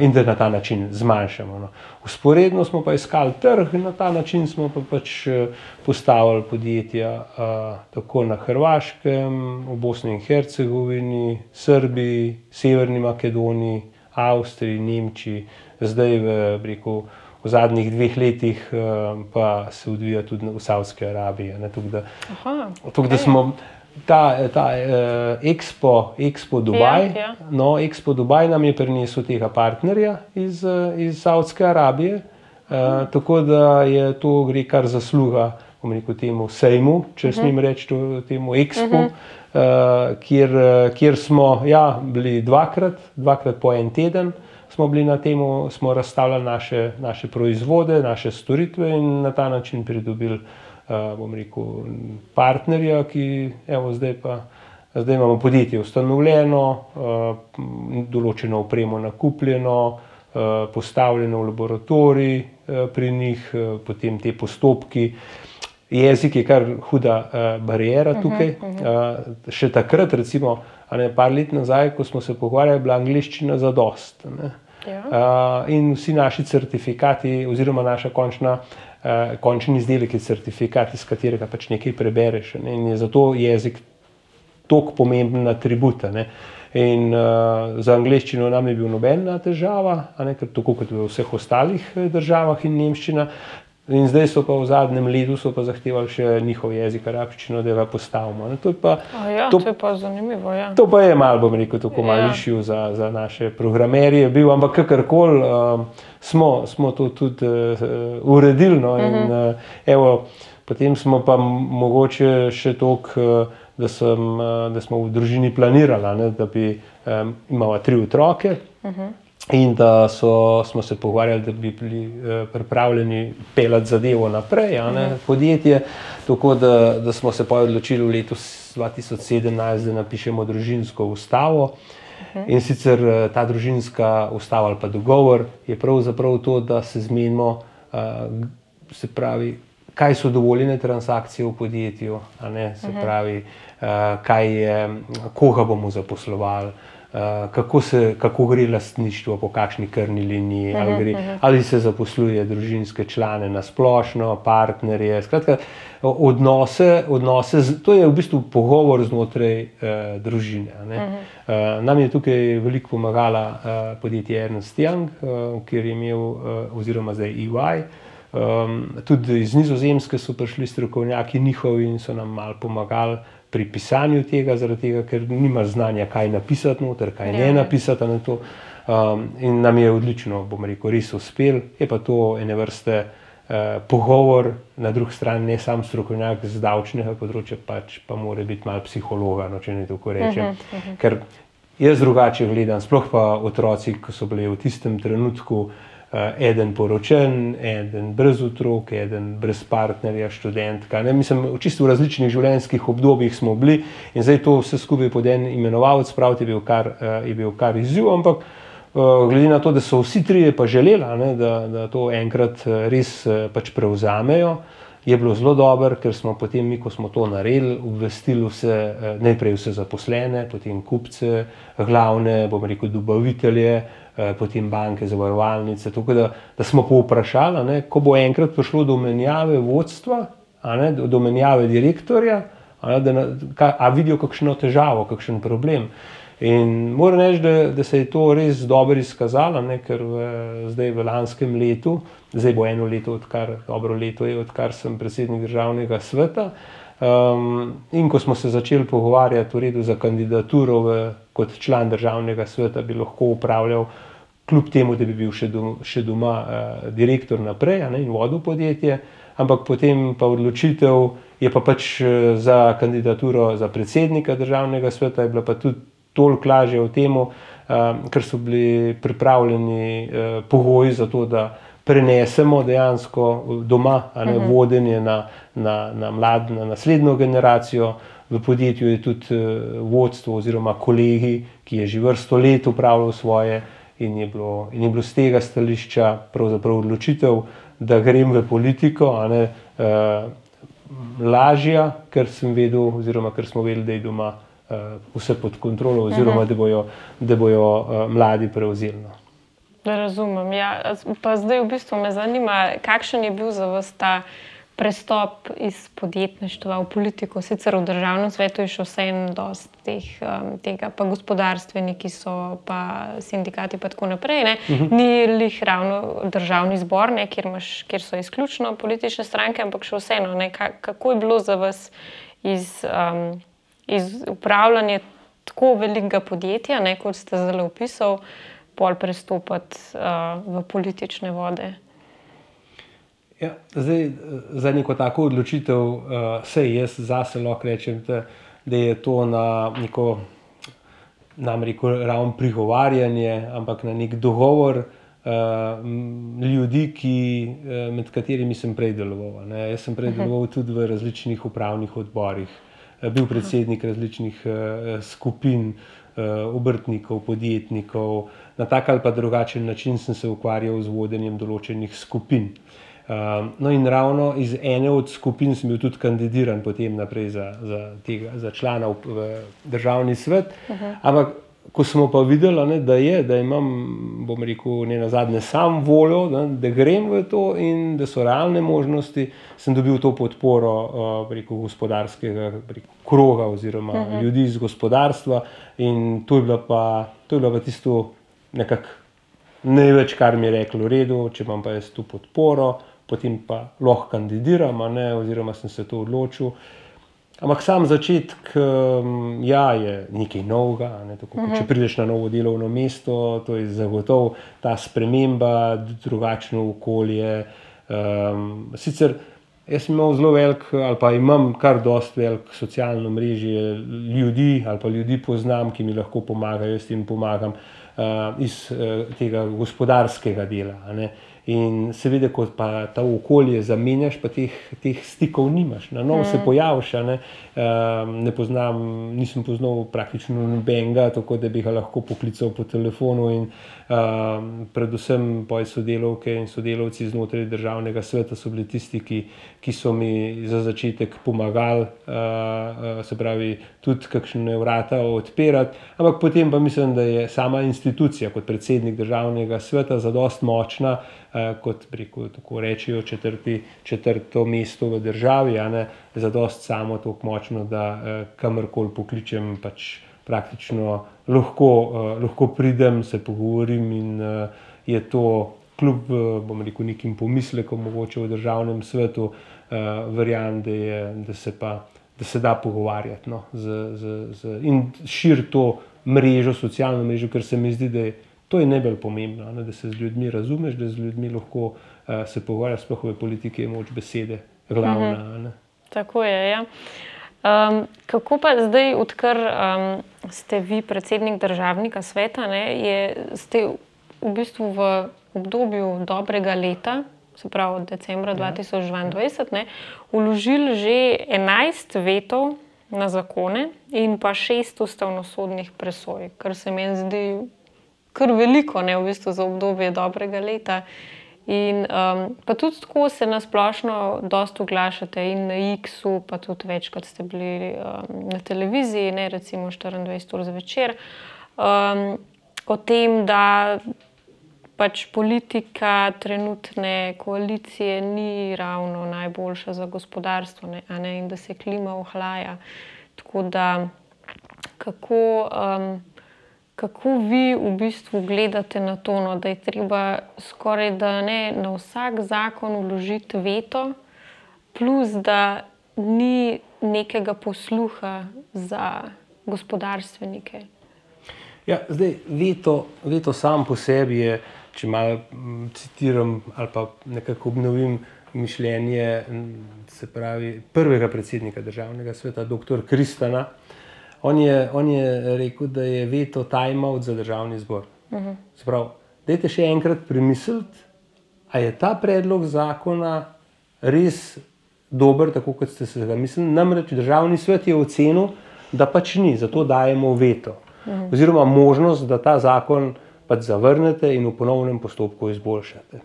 in da na ta način zmanjšamo. No. Usporedno smo pa iskali trg in na ta način smo pa pač eh, postavili podjetja uh, tako na Hrvaškem, v Bosni in Hercegovini, Srbiji, Severni Makedoniji, Avstriji, Nemčiji, zdaj v Briku v zadnjih dveh letih uh, pa se odvija tudi v Saudski Arabiji. Tukaj, da smo ta, ta uh, Expo, Expo Dubaj, ja, ja. no, Expo Dubaj nam je prinesel tega partnerja iz, uh, iz Saudske Arabije. Uh, tako da je to gre kar zasluga, rekel, temu sejmu, če uh -huh. smem reči, temu Expo, uh -huh. uh, kjer, kjer smo ja, bili dvakrat, dvakrat po en teden. Smo bili na tem, smo razstavljali naše, naše proizvode, naše storitve in na ta način pridobili, uh, bom rekel, partnerja, ki evo, zdaj pa. Zdaj imamo podjetje ustanovljeno, uh, določeno opremo nakupljeno, uh, postavljeno v laboratorij uh, pri njih, potem te postopki. Jezik je kar huda barijera mhm, tukaj. Uh -huh, uh -huh. Še takrat, recimo, ne, par let nazaj, ko smo se pogovarjali, je bila angliščina za dost. Ne. Ja. In vsi naši certifikati, oziroma naša končna, uh, končni izdelek je certifikat, iz katerega pač nekaj prebereš. Ne? In je zato jezik tako pomemben atribut. Ne? In uh, za angliščino nam je bil nobena težava, ne, tako kot v vseh ostalih državah in nemščina. In zdaj so pa v zadnjem letu zahtevali še njihov jezik, arabščino, da ga postavimo. To, pa, ja, to, to je pa zanimivo. Ja. To pa je malo, bom rekel, tako ja. malo šil za, za naše programerje, bil, ampak kakorkoli uh, smo, smo to tudi uh, uredili. No, in, uh, evo, potem smo pa mogoče še toliko. Uh, Da, sem, da smo v družini planirali, da bi um, imeli tri otroke, uh -huh in da so, smo se pogovarjali, da bi bili eh, pripravljeni pelati zadevo naprej, ne, mhm. podjetje. Tako da, da smo se pa odločili v letu 2017, da napišemo družinsko ustavo. Mhm. In sicer eh, ta družinska ustava ali pa dogovor je pravzaprav to, da se zmenimo, uh, se pravi, kaj so dovoljene transakcije v podjetju, se mhm. pravi, kaj je, koga bomo zaposlovali. Eh, kako, se, kako gre lastništvo, po kakšni krni liniji, ali, mhm, gre, mhm. ali se zaposluje družinske člane na splošno, partnerje. Skratka, odnose, odnose, to je v bistvu pogovor znotraj uh, družine. Uh, nam je tukaj veliko pomagala uh, podjetje Ernst Young, uh, kjer je imel, uh, oziroma zdaj EY. Um, tudi iz Nizozemske so prišli strokovnjaki njihovi in so nam malo pomagali pri pisanju tega, tega ker nima znanja, kaj napisati, noter, kaj ne, ne ja. napisati na to. Um, in nam je odlično, bom rekel, res uspel. Je pa to ene vrste uh, pogovor, na drugi strani ne sam strokovnjak z davčnega področja, pač pa mora biti malo psihologa, no, če ne tako rečem. Uh -huh, uh -huh. Ker jaz drugače gledam, sploh pa otroci, ki so bili v tistem trenutku. Uh, eden poročen, eden brez otrok, eden brez partnerja, študentka. Ne? Mislim, v čisto različnih življenjskih obdobjih smo bili in zdaj to vse skupaj pod en imenovalec, pravi, je bil kar, uh, kar izziv, ampak glede na to, da so vsi trije pa želeli, ne, da, da to enkrat res pač prevzamejo je bilo zelo dobro, ker smo potem, mi, ko smo to naredili, obvestili vse, eh, najprej vse zaposlene, potem kupce, glavne, bom rekel, dobavitelje, eh, potem banke, zavarovalnice. Tako da, da smo povprašali, ne, ko bo enkrat prišlo do menjave vodstva, ne, do menjave direktorja, a, da, a vidijo kakšno težavo, kakšen problem. In moram reči, da, da se je to res dobro izkazalo, ne, ker v, zdaj v lanskem letu, zdaj bo eno leto, odkar, dobro leto je, odkar sem predsednik državnega sveta. Um, in ko smo se začeli pogovarjati v redu za kandidaturo v, kot član državnega sveta, bi lahko upravljal, kljub temu, da bi bil še, do, še doma uh, direktor naprej ne, in vodil podjetje, ampak potem pa odločitev je pa pač uh, za kandidaturo za predsednika državnega sveta, je bila pa tudi toliko lažje v tem, uh, ker so bili pripravljeni uh, pogoji za to, da prenesemo dejansko doma ne, uh mhm. -huh. vodenje na, na, na mlad, na naslednjo generacijo. V podjetju je tudi uh, vodstvo oziroma kolegi, ki je že vrsto let upravljal svoje in je bilo, in je bilo z tega stališča odločitev, da grem v politiko, ne, uh, lažja, ker sem vedel, oziroma ker smo vedeli, da je doma uh, vse pod kontrolo, oziroma da bojo, da bojo uh, mladi prevzeli. Razumem. Ja, pa zdaj v bistvu me zanima, kakšen je bil za vas ta prestop iz podjetništva v politiko. Sicer v državnem svetu je še vseeno dosti teh, um, tega, pa gospodarstveniki so, pa sindikati, pa tako naprej. Uh mhm. -huh. Ni jih ravno državni zbor, ne, kjer, imaš, kjer so izključno politične stranke, ampak še vseeno, ne, kako je bilo za vas iz. Um, iz upravljanja tako velikega podjetja, ne, kot ste zelo opisali, pol prestopiti uh, v politične vode. Ja, zdaj, za neko tako odločitev, uh, se jaz zase lahko rečem, da, da je to na neko ravno prigovarjanje, ampak na nek dogovor uh, ljudi, ki, uh, med katerimi sem prej deloval. Ne. Jaz sem prej mhm. deloval tudi v različnih upravnih odborih. Eh, bil predsednik različnih uh, skupin, uh, obrtnikov, podjetnikov. Na tak ali pa drugačen način sem se ukvarjal z vodenjem določenih skupin. Uh, no, in ravno iz ene od skupin sem bil tudi kandidiran potem naprej za, za, tega, za člana v, v državni svet. Uh -huh. Ampak ko smo pa videli, ne, da je, da imam, bom rekel, ne na zadnje, sam voljo, ne, da grem v to in da so realne možnosti, sem dobil to podporo uh, rekel, gospodarskega rekel, kroga oziroma uh. -huh. ljudi iz gospodarstva. In to je bilo pa, to je bilo pa tisto nekako največ, kar mi je reklo, v redu, če imam pa jaz tu podporo, potem pa lahko kandidiram, ne, oziroma sem se to odločil. Ampak sam začetek um, ja, je nekaj novega. Ne, tako, -huh. Če mhm. prideš na novo delovno mesto, to je zagotovo ta sprememba, drugačno okolje. Um, sicer jaz imam zelo velik, ali pa imam kar dost velik socialno mrežje ljudi, ali pa ljudi poznam, ki mi lahko pomagajo, jaz jim pomagam uh, iz uh, tega gospodarskega dela. In seveda, ko pa ta okolje zamenjaš, pa teh, teh stikov nimaš, na novo mm. se pojaviš. Ne? Um, ne poznam, nisem poznal praktično nobenega, tako da bi ga lahko poklical po telefonu. In, um, predvsem poje sodelovke in sodelavci znotraj državnega sveta so bili tisti, ki, ki so mi za začetek pomagali, uh, uh, se pravi, tudi kakšne vrata odpirati. Ampak potem pa mislim, da je sama institucija kot predsednik državnega sveta zadost močna. Eh, kot preko, tako rečijo, četrti, četrto mesto v državi, ne za dost samo tako močno, da eh, kamorkoli pokličem, pač praktično lahko, eh, lahko pridem, se pogovorim in je to kljub, bom rekel, nekim pomislekom mogoče v državnem svetu, verjamem, da, da se pa. Da se da pogovarjati no, z, z, z, in širiti to mrežo, socialno mrežo, ker se mi zdi, da je To je najbolj pomembno, ne, da se z ljudmi razumeš, da z ljudmi lahko uh, se pogovarjaš, sploh v politiki je moč besede glavna. Uh mhm. -huh. Tako je. Ja. Um, kako pa zdaj, odkar um, ste vi predsednik državnega sveta, ne, je, ste v bistvu v obdobju dobrega leta, se pravi od decembra ja. 2022, ne, uložili že 11 vetov na zakone in pa šest ustavnosodnih presoj, kar se meni zdi kar veliko, ne v bistvu za obdobje dobrega leta. In um, pa tudi tako se na splošno dosta oglašate in na X-u, pa tudi več, kot ste bili um, na televiziji, ne recimo 24 ur zvečer, um, o tem, da pač politika trenutne koalicije ni ravno najboljša za gospodarstvo ne, ne, in da se klima ohlaja. Tako da kako. Um, Kako vi v bistvu gledate na to, no, da je treba skoraj da ne na vsak zakon uložiti veto, plus da ni nekega posluha za gospodarstvenike? Ja, zdaj, veto, veto sam po sebi je, če malo citiram ali pa nekako obnovim mišljenje se pravi prvega predsednika državnega sveta, dr. Kristana. On je, on je rekel, da je veto time-out za državni zbor. Uh -huh. Sprav, dajte še enkrat premisliti, ali je ta predlog zakona res dober, tako kot ste se ga mislili. Namreč državni svet je ocenil, da pač ni, zato dajemo veto. Uh -huh. Oziroma možnost, da ta zakon pač zavrnete in v ponovnem postopku izboljšate.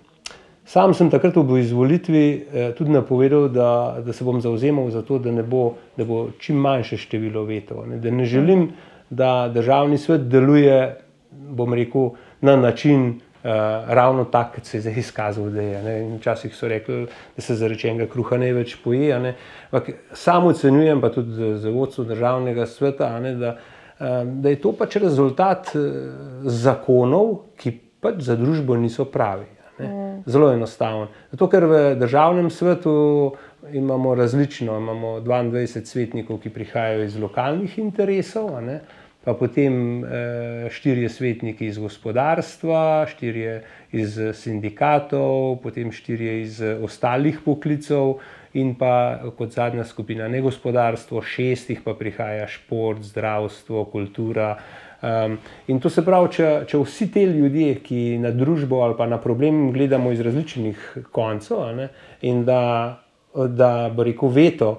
Sam sem takrat v izvolitvi eh, tudi napovedal, da, da se bom zauzemal za to, da, bo, da bo čim manjše število vetov. Ne, da ne želim, da državni svet deluje, bom rekel, na način uh, ravno tak, kot se je zdaj izkazal, da je. Ne. Včasih so rekli, da se za rečenega kruha ne več poje. Ne. Sam ocenjujem, pa tudi za vodstvo državnega sveta, ne, da, uh, da je to pač rezultat uh, zakonov, ki pač za družbo niso pravi. Zelo enostaven. Zato, ker v državnem svetu imamo različno, imamo 22 svetnikov, ki prihajajo iz lokalnih interesov, pa potem eh, štirje svetniki iz gospodarstva, štirje iz sindikatov, potem štirje iz ostalih poklicov. In pa kot zadnja skupina, ne gospodarstvo, šestih pa prihaja šport, zdravstvo, kultura, Um, in to se pravi, če, če vsi ti ljudje, ki na družbo ali pa na problem gledamo iz različnih koncev, in da, da bo rekel veto,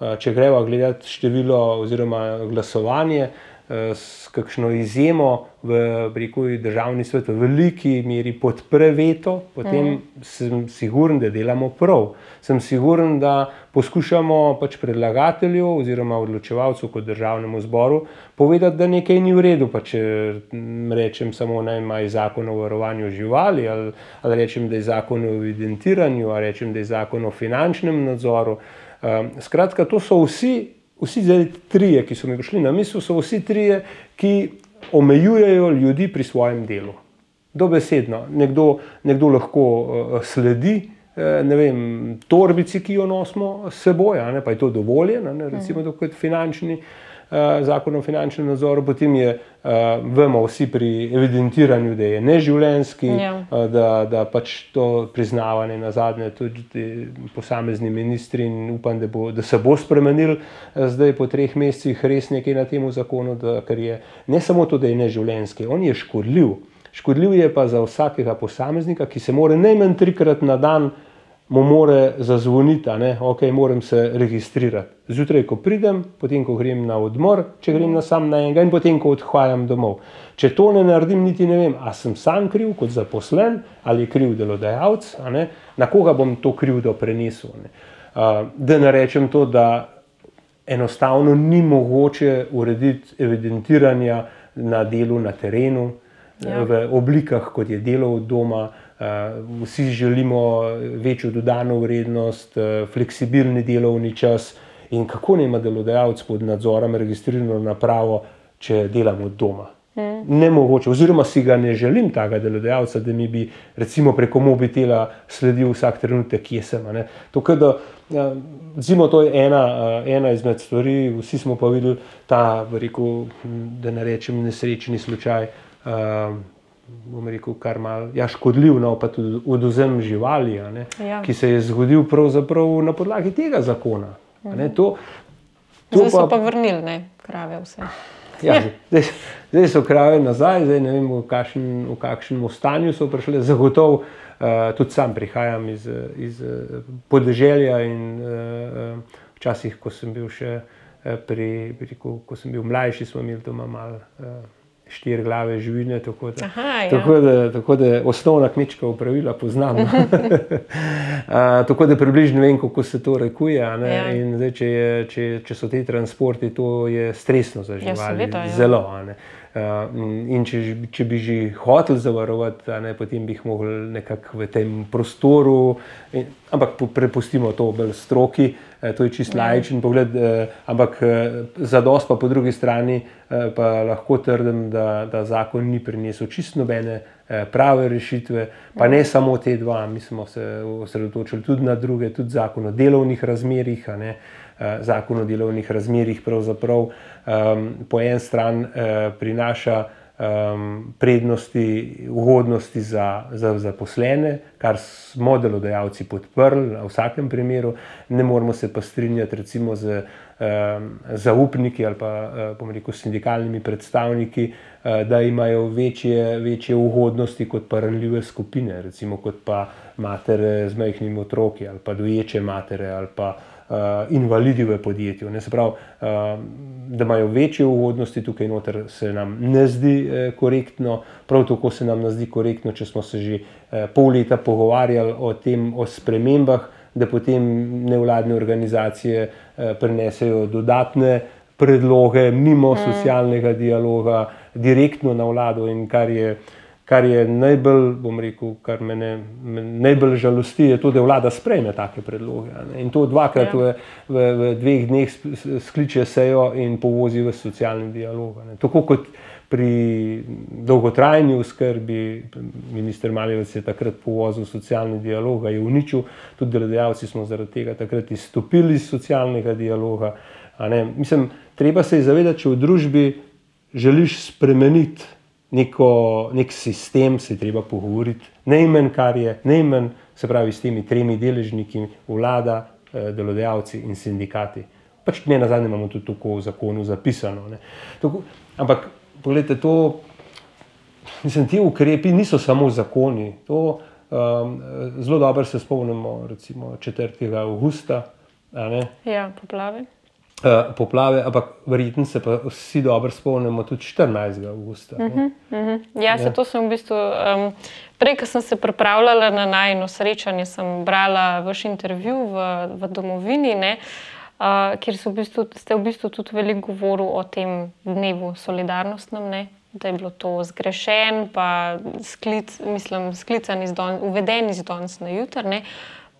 uh, če greva gledati število oziroma glasovanje, uh, s kakšno izjemo v rekel, državni svet v veliki meri podpre veto, potem mm. sem siguren, da delamo prav. Sem siguren, da poskušamo pač predlagatelju oziroma odločevalcu kot državnemu zboru povedati, da nekaj ni v redu. Pa če rečem samo, da ima zakon o varovanju živali, ali, ali rečem, da je zakon o evidentiranju, ali rečem, da je zakon o finančnem nadzoru. Um, skratka, to so vsi, vsi trije, ki so mi prišli na misel, so vsi trije, ki omejujejo ljudi pri svojem delu. Dobesedno, nekdo, nekdo lahko uh, sledi. Eh, ne vem, torbici, ki jo nosimo s seboj, ne, pa je to dovoljeno, recimo, kot finančni uh, zakon o finančnem nadzoru, potem je, uh, vemo vsi pri evidentiranju, da je neživljenski, ja. uh, da, da pač to priznavanje na zadnje tudi posamezni ministri in upam, da, bo, da se bo spremenil zdaj po treh mesecih res nekaj na tem zakonu, da, ker je ne samo to, da je neživljenski, on je škodljiv. Škodljiv je pa za vsakega posameznika, ki se mora najmanj trikrat na dan uh, mu more zazvoniti, da okay, moram se registrirati. Zjutraj, ko pridem, potem, ko grem na odmor, če grem na sam na enega in potem, ko odhajam domov. Če to ne naredim, niti ne vem, ali sem sam kriv kot zaposlen ali kriv delodajalec, na koga bom to krivdo prenesel. Ne. Da ne rečem to, da enostavno ni mogoče urediti evidentiranja na delu na terenu, ja. v oblikah, kot je delo od doma. Eh, vsi želimo večjo dodano vrednost, eh, fleksibilni delovni čas in kako ne ima delodajalec pod nadzorom registrirano napravo, če delamo od doma. Hmm. Ne mogoče, oziroma si ga ne želim, tega delodajalca, da mi bi recimo preko mobitela sledil vsak trenutek, kje sem. To, da, ja, zimo, to je ena, eh, ena izmed stvari, vsi smo pa videli ta, rekel, da ne rečem, nesrečni slučaj. Uh, bom rekel, kar malo ja, škodljiv, no, pa tudi oduzem živali, ja. ki se je zgodil pravzaprav na podlagi tega zakona. Mhm. To, to zdaj so pa, pa vrnili, ne, krave vse. Ja, zdaj, zdaj so krave nazaj, zdaj ne vem, v, kakšen, v kakšnem stanju so prišle. Zagotovo uh, tudi sam prihajam iz, iz podeželja in uh, včasih, ko sem bil še pri, pri ko, ko sem bil mlajši, smo imeli doma malo. Uh, štiri glave živine. Tako da, Aha, ja. tako, da, tako da osnovna kmečka upravila poznam. uh, tako da približno vem, kako se to rekuje. Ja. Zdaj, če, je, če, če so ti transporti, to je stresno za ja, živali. Ja, seveda, ja. Zelo. Uh, in če, če bi že hotel zavarovati, ne, potem bi jih mogli nekako v tem prostoru, in, ampak prepustimo to bolj stroki, uh, to je čist ja. lajičen pogled. Uh, ampak uh, za dost pa po drugi strani pa lahko trdim, da, da zakon ni prinesel čist nobene prave rešitve, pa ne samo te dva, mi smo se osredotočili tudi na druge, tudi zakon o delovnih razmerih. Eh, zakon o delovnih razmerjih pravzaprav um, po eni strani uh, prinaša um, prednosti, ugodnosti za, za zaposlene, kar smo delodajalci podprli v vsakem primeru, ne moramo se pa strinjati recimo z um, zaupniki ali pa uh, rekel, sindikalnimi predstavniki, uh, da imajo večje, večje ugodnosti kot pa ranljive skupine, recimo kot pa matere z majhnimi otroki ali pa doječe matere ali pa uh, invalidi v podjetju. Ne, pravi, uh, da imajo večje ugodnosti tukaj noter, se nam ne zdi uh, korektno, prav tako se nam ne zdi korektno, če smo se že uh, pol leta pogovarjali o tem, o spremembah, da potem nevladne organizacije uh, prenesejo dodatne predloge mimo mm. socialnega dialoga, direktno na vlado in kar je kar je najbolj, bom rekel, kar me, ne, me najbolj žalosti, je to, da vlada sprejme take predloge. Ne? In to dvakrat ja. v, v, v dveh dneh skliče sejo in povozi v socialni dialog. Ne? Tako kot pri dolgotrajni oskrbi, minister Maljevec je takrat povozil socialni dialog, je uničil, tudi delodajalci smo zaradi tega takrat izstopili iz socialnega dialoga. Mislim, treba se je zavedati, če v družbi želiš spremeniti neko, nek sistem, se je treba pogovoriti, najmanj kar je, najmanj se pravi s temi tremi deležniki, vlada, eh, delodajalci in sindikati. Pač ne na zadnje imamo tudi tako v zakonu zapisano. Tako, ampak, pogledajte, to, mislim, ti ukrepi niso samo zakoni. To, um, zelo dobro se spomnimo, recimo 4. avgusta. Ja, poplave. Uh, poplave, ampak verjetno se pa vsi dobro spomnimo tudi 14. augusta. Uh -huh, uh -huh. Ja, se ja. to sem v bistvu. Um, prej, ko sem se pripravljala na najno srečanje, sem brala vaš intervju v, v domovini, ne, uh, kjer v bistvu, ste v bistvu tudi veliko govorili o tem dnevu solidarnostnem. Ne. Da je bilo to zgrešen, pa sklic, mislim, sklican iz danes, uveden iz danes na jutr.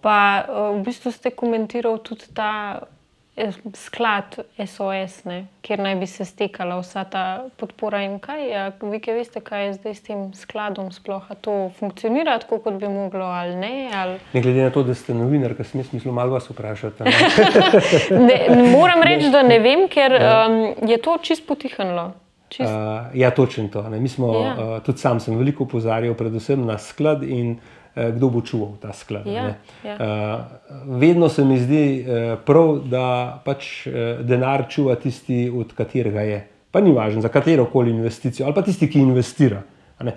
Pa v bistvu ste komentirali tudi ta sklad SOS, ne, kjer naj bi se stekala vsa ta podpora in kaj. Ja, vi, ki veste, kaj je zdaj s tem skladom, sploh to funkcionira tako, kot bi moglo ali ne. Ali... ne glede na to, da ste novinar, kaj sem jaz mislil, malo vas vprašati. ne, moram reči, da ne vem, ker um, je to čist potihnilo. Čist... Uh, ja, točno to. Mi smo, ja. uh, tudi sam sem veliko opozarjal, predvsem na sklad in Eh, kdo bo čuval ta sklad. Ja, ja. Uh, vedno se mi zdi uh, prav, da pač uh, denar čuva tisti, od katerega je. Pa ni važno, za katero koli investicijo, ali pa tisti, ki investira. Uh,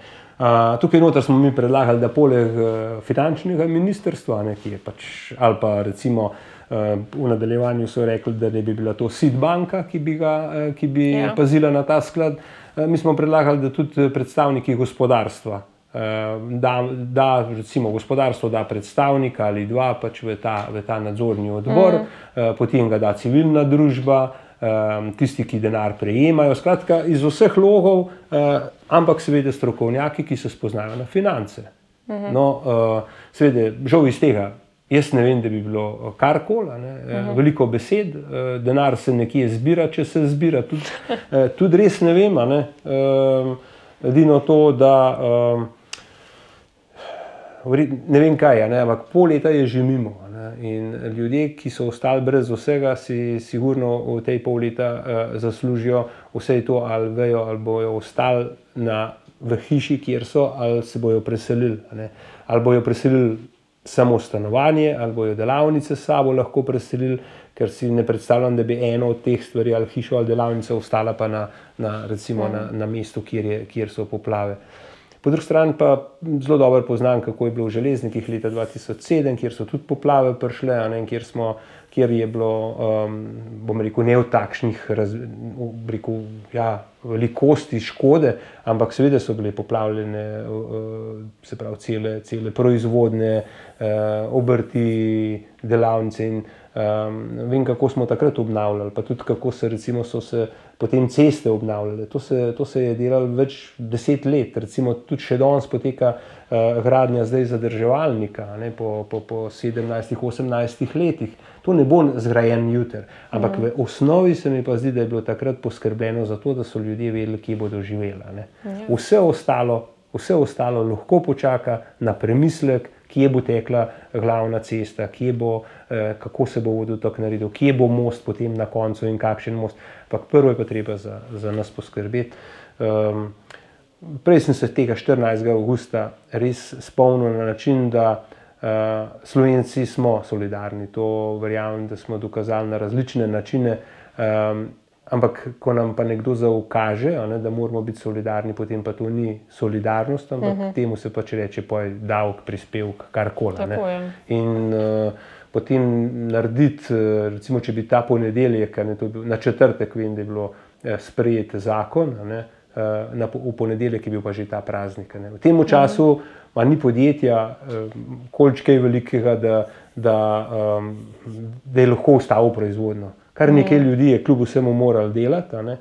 tukaj noter smo mi predlagali, da poleg uh, finančnega ministrstva, ne, ki je pač, ali pa recimo uh, v nadaljevanju so rekli, da ne bi bila to SID banka, ki bi, ga, uh, ki bi ja. pazila na ta sklad. Uh, mi smo predlagali, da tudi predstavniki gospodarstva Eh, da, da recimo gospodarstvo da predstavnika ali dva pač v, ta, v ta nadzorni odbor, mm. potem ga da civilna družba, eh, tisti, ki denar prejemajo. Skratka, iz vseh logov, ampak seveda strokovnjaki, ki se spoznajo na finance. Mm -hmm. No, seveda, žal iz tega. Jaz ne vem, da bi bilo karkoli, uh mhm. -huh. veliko besed, denar se nekje zbira, če se zbira. Tudi, tudi res ne vem. Ne? Edino to, da ne vem kaj, ne, ampak pol leta je že mimo. Ne, in ljudje, ki so ostali brez vsega, si sigurno v tej pol leta uh, zaslužijo vse to, ali vejo, ali bojo ostali na, v hiši, kjer so, ali se bojo preselili. Ne, ali bojo preselili samo stanovanje, ali bojo delavnice s sabo lahko preselili, ker si ne predstavljam, da bi eno od teh stvari, ali hišo ali delavnico, ostala pa na, na, recimo, mm. na, na mestu, kjer, je, kjer so poplave. Po drugi strani pa zelo dobro poznam, kako je bilo v železnikih leta 2007, kjer so tudi poplave prišle, ne, kjer, smo, kjer je bilo, um, bom rekel, ne v takšnih raz, rekel, ja, velikosti škode, ampak seveda so bile poplavljene, uh, se pravi, cele, cele proizvodne, uh, obrti, delavnice. In, um, vem, kako smo takrat obnavljali, pa tudi kako se, recimo, so se potem ceste obnavljale. To se, to se je delalo več deset let, recimo tudi še danes poteka uh, gradnja zdaj zadrževalnika ne, po, po, po 17-18 letih. To ne bo zgrajen jutri, ampak mm. v osnovi se mi pa zdi, da je bilo takrat poskrbljeno za to, da so ljudje vedeli, kje bodo živeli. Ja. Vse ostalo, vse ostalo lahko počaka na premislek, kje bo tekla glavna cesta, bo, eh, kako se bo vodotok naredil, kje bo most potem na koncu in kakšen most. Ampak prvo je pa treba za, za nas poskrbeti. Um, prej sem se tega 14. augusta res spomnil na način, da uh, Slovenci smo solidarni. To verjamem, da smo dokazali na različne načine. Um, Ampak, ko nam pa nekdo zaukaže, ne, da moramo biti solidarni, potem pa to ni solidarnost, ampak uh mhm. -huh. temu se pač reče, da je davek, prispevek, karkoli. In uh, potem narediti, uh, recimo, če bi ta ponedeljek, ne, bil, na četrtek, vem, da je bilo uh, sprejet zakon, ne, uh, na, v ponedeljek je bil pa že ta praznik. Ne. V tem mhm. času -huh. ni podjetja, količkaj velikega, da, da, um, da je lahko ustavil proizvodnjo. Kar nekaj mm. ljudi je kljub vsemu moralo delati. Uh,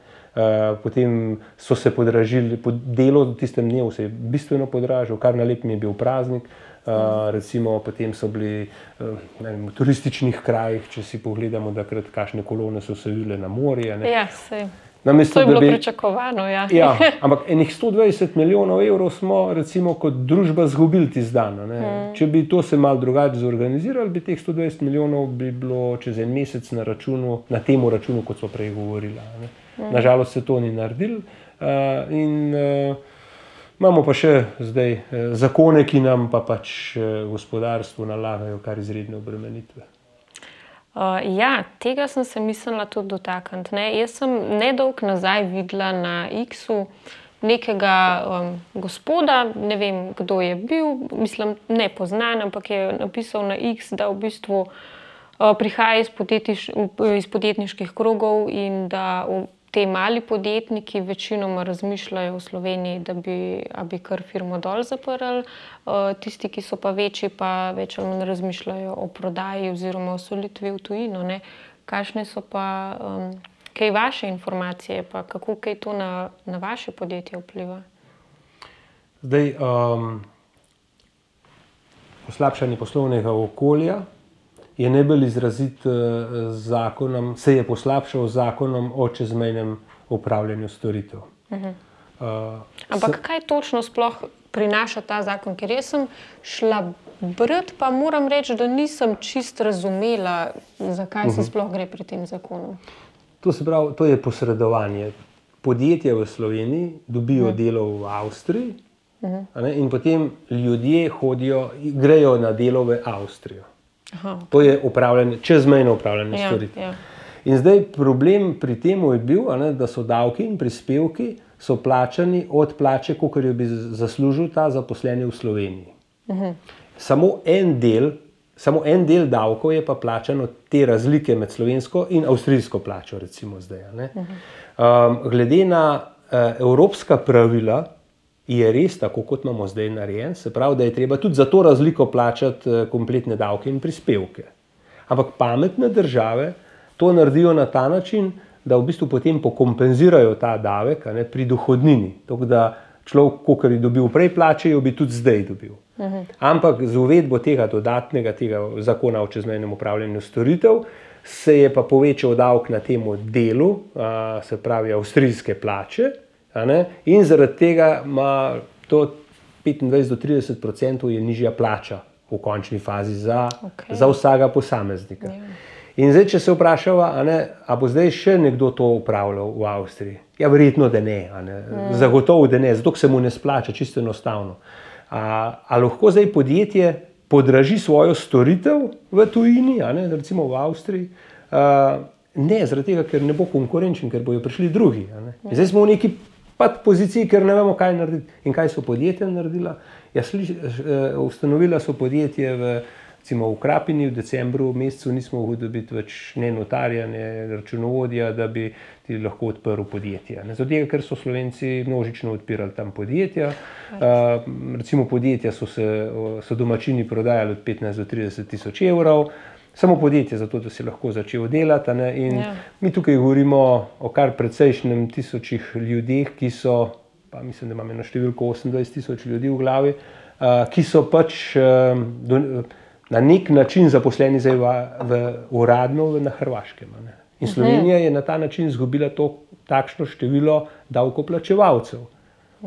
potem so se podražili, po delo v tistem dnevu se je bistveno podražil, kar na lepem je bil praznik. Uh, recimo, potem so bili uh, vem, v turističnih krajih, če si pogledamo, da kakšne kolone so se vile na morje. Ja, Namesto, to je bilo bi, pričakovano. Ja. ja, ampak enih 120 milijonov evrov smo, recimo, kot družba izgubili ti zdaj. Hmm. Če bi to se malo drugače zorganizirali, bi teh 120 milijonov bi bilo čez en mesec na, računu, na tem računu, kot smo prej govorili. Hmm. Nažalost se to ni naredil. Uh, in uh, imamo pa še zdaj uh, zakone, ki nam pa pač uh, gospodarstvo nalagajo kar izredne obremenitve. Uh, ja, tega sem se mislila tudi dotakniti. Ne? Jaz sem nedolgo nazaj videla na X-u nekega um, gospoda, ne vem kdo je bil, mislim, ne poznan, ampak je napisal na X, da v bistvu uh, prihaja iz, podjetniš, iz podjetniških krogov in da v ti mali podjetniki večinoma razmišljajo v Sloveniji, da bi, bi kar firmo dol zaprli, uh, tisti, ki so pa večji, pa več ali manj razmišljajo o prodaji oziroma o solitvi v tujino. Ne? Kakšne so pa um, kaj vaše informacije, pa kako kaj to na, na vaše podjetje vpliva? Zdaj, um, poslabšanje poslovnega okolja je najbolj izrazit z eh, zakonom, se je poslabšal z zakonom o čezmejnem upravljanju storitev. Uh -huh. uh, Ampak s... kaj točno sploh prinaša ta zakon? Ker jaz sem šla brati, pa moram reči, da nisem čist razumela, zakaj uh -huh. se mhm. sploh gre pri tem zakonu. To, pravi, to je posredovanje. Podjetja v Sloveniji dobijo uh mhm. -huh. delo v Avstriji, uh mhm. -huh. in potem ljudje hodijo, grejo na delo v Avstrijo. Aha. To je upravljanje, čezmejno upravljanje ja, storitev. Ja. In zdaj problem pri tem je bil, ne, da so davki in prispevki plačani od plače, kot jo bi zaslužil ta zaposleni v Sloveniji. Uh mhm. -huh. samo, en del, samo en del davkov je pa plačan od te razlike med slovensko in avstrijsko plačo. Recimo, zdaj, uh -huh. um, glede na uh, evropska pravila, je res tako, kot imamo zdaj narejen, se pravi, da je treba tudi za to razliko plačati eh, kompletne davke in prispevke. Ampak pametne države to naredijo na ta način, da v bistvu potem pokompenzirajo ta davek ne, pri dohodnini. Tako da človek, ki je dobil prej plače, jo bi tudi zdaj dobil. Uhum. Ampak z uvedbo tega dodatnega tega zakona o čezmejnem upravljanju storitev se je pa povečal davek na tem delu, a, se pravi avstrijske plače, In zaradi tega ima to 25 do 30 odstotkov nižja plača v končni fazi za, okay. za vsakega posameznika. Yeah. In zdaj, če se vprašava, ali bo zdaj še nekdo to upravljal v Avstriji? Ja, verjetno, da ne. ne? Mm. Zagotovo, da ne, zato se mu ne splača, čisto enostavno. Ali lahko zdaj podjetje podraži svojo storitev v tujini, recimo v Avstriji? A, ne, zaradi tega, ker ne bo konkurenčen, ker bojo prišli drugi. Zdaj smo v neki pa poziciji, ker ne vemo, kaj narediti. In kaj so podjetja naredila? Ja, sliš, uh, ustanovila so podjetje v, recimo, v Krapini v decembru, v mesecu nismo mogli dobiti več ne notarja, ne računovodja, da bi ti lahko odprl podjetje. Zato, ker so Slovenci množično odpirali tam podjetja. Uh, recimo podjetja so, se, so domačini prodajali od 15 do 30 tisoč evrov. Samo podjetje, zato da si lahko začel delati. Ja. Mi tukaj govorimo o kar precejšnjem tisočih ljudeh, ki so, pa mislim, da imamo na številko 28 tisoč ljudi v glavi, uh, ki so pač uh, do, na nek način zaposleni zdaj v, v uradno na Hrvaškem. In mhm. Slovenija je na ta način izgubila to takšno število davkoplačevalcev.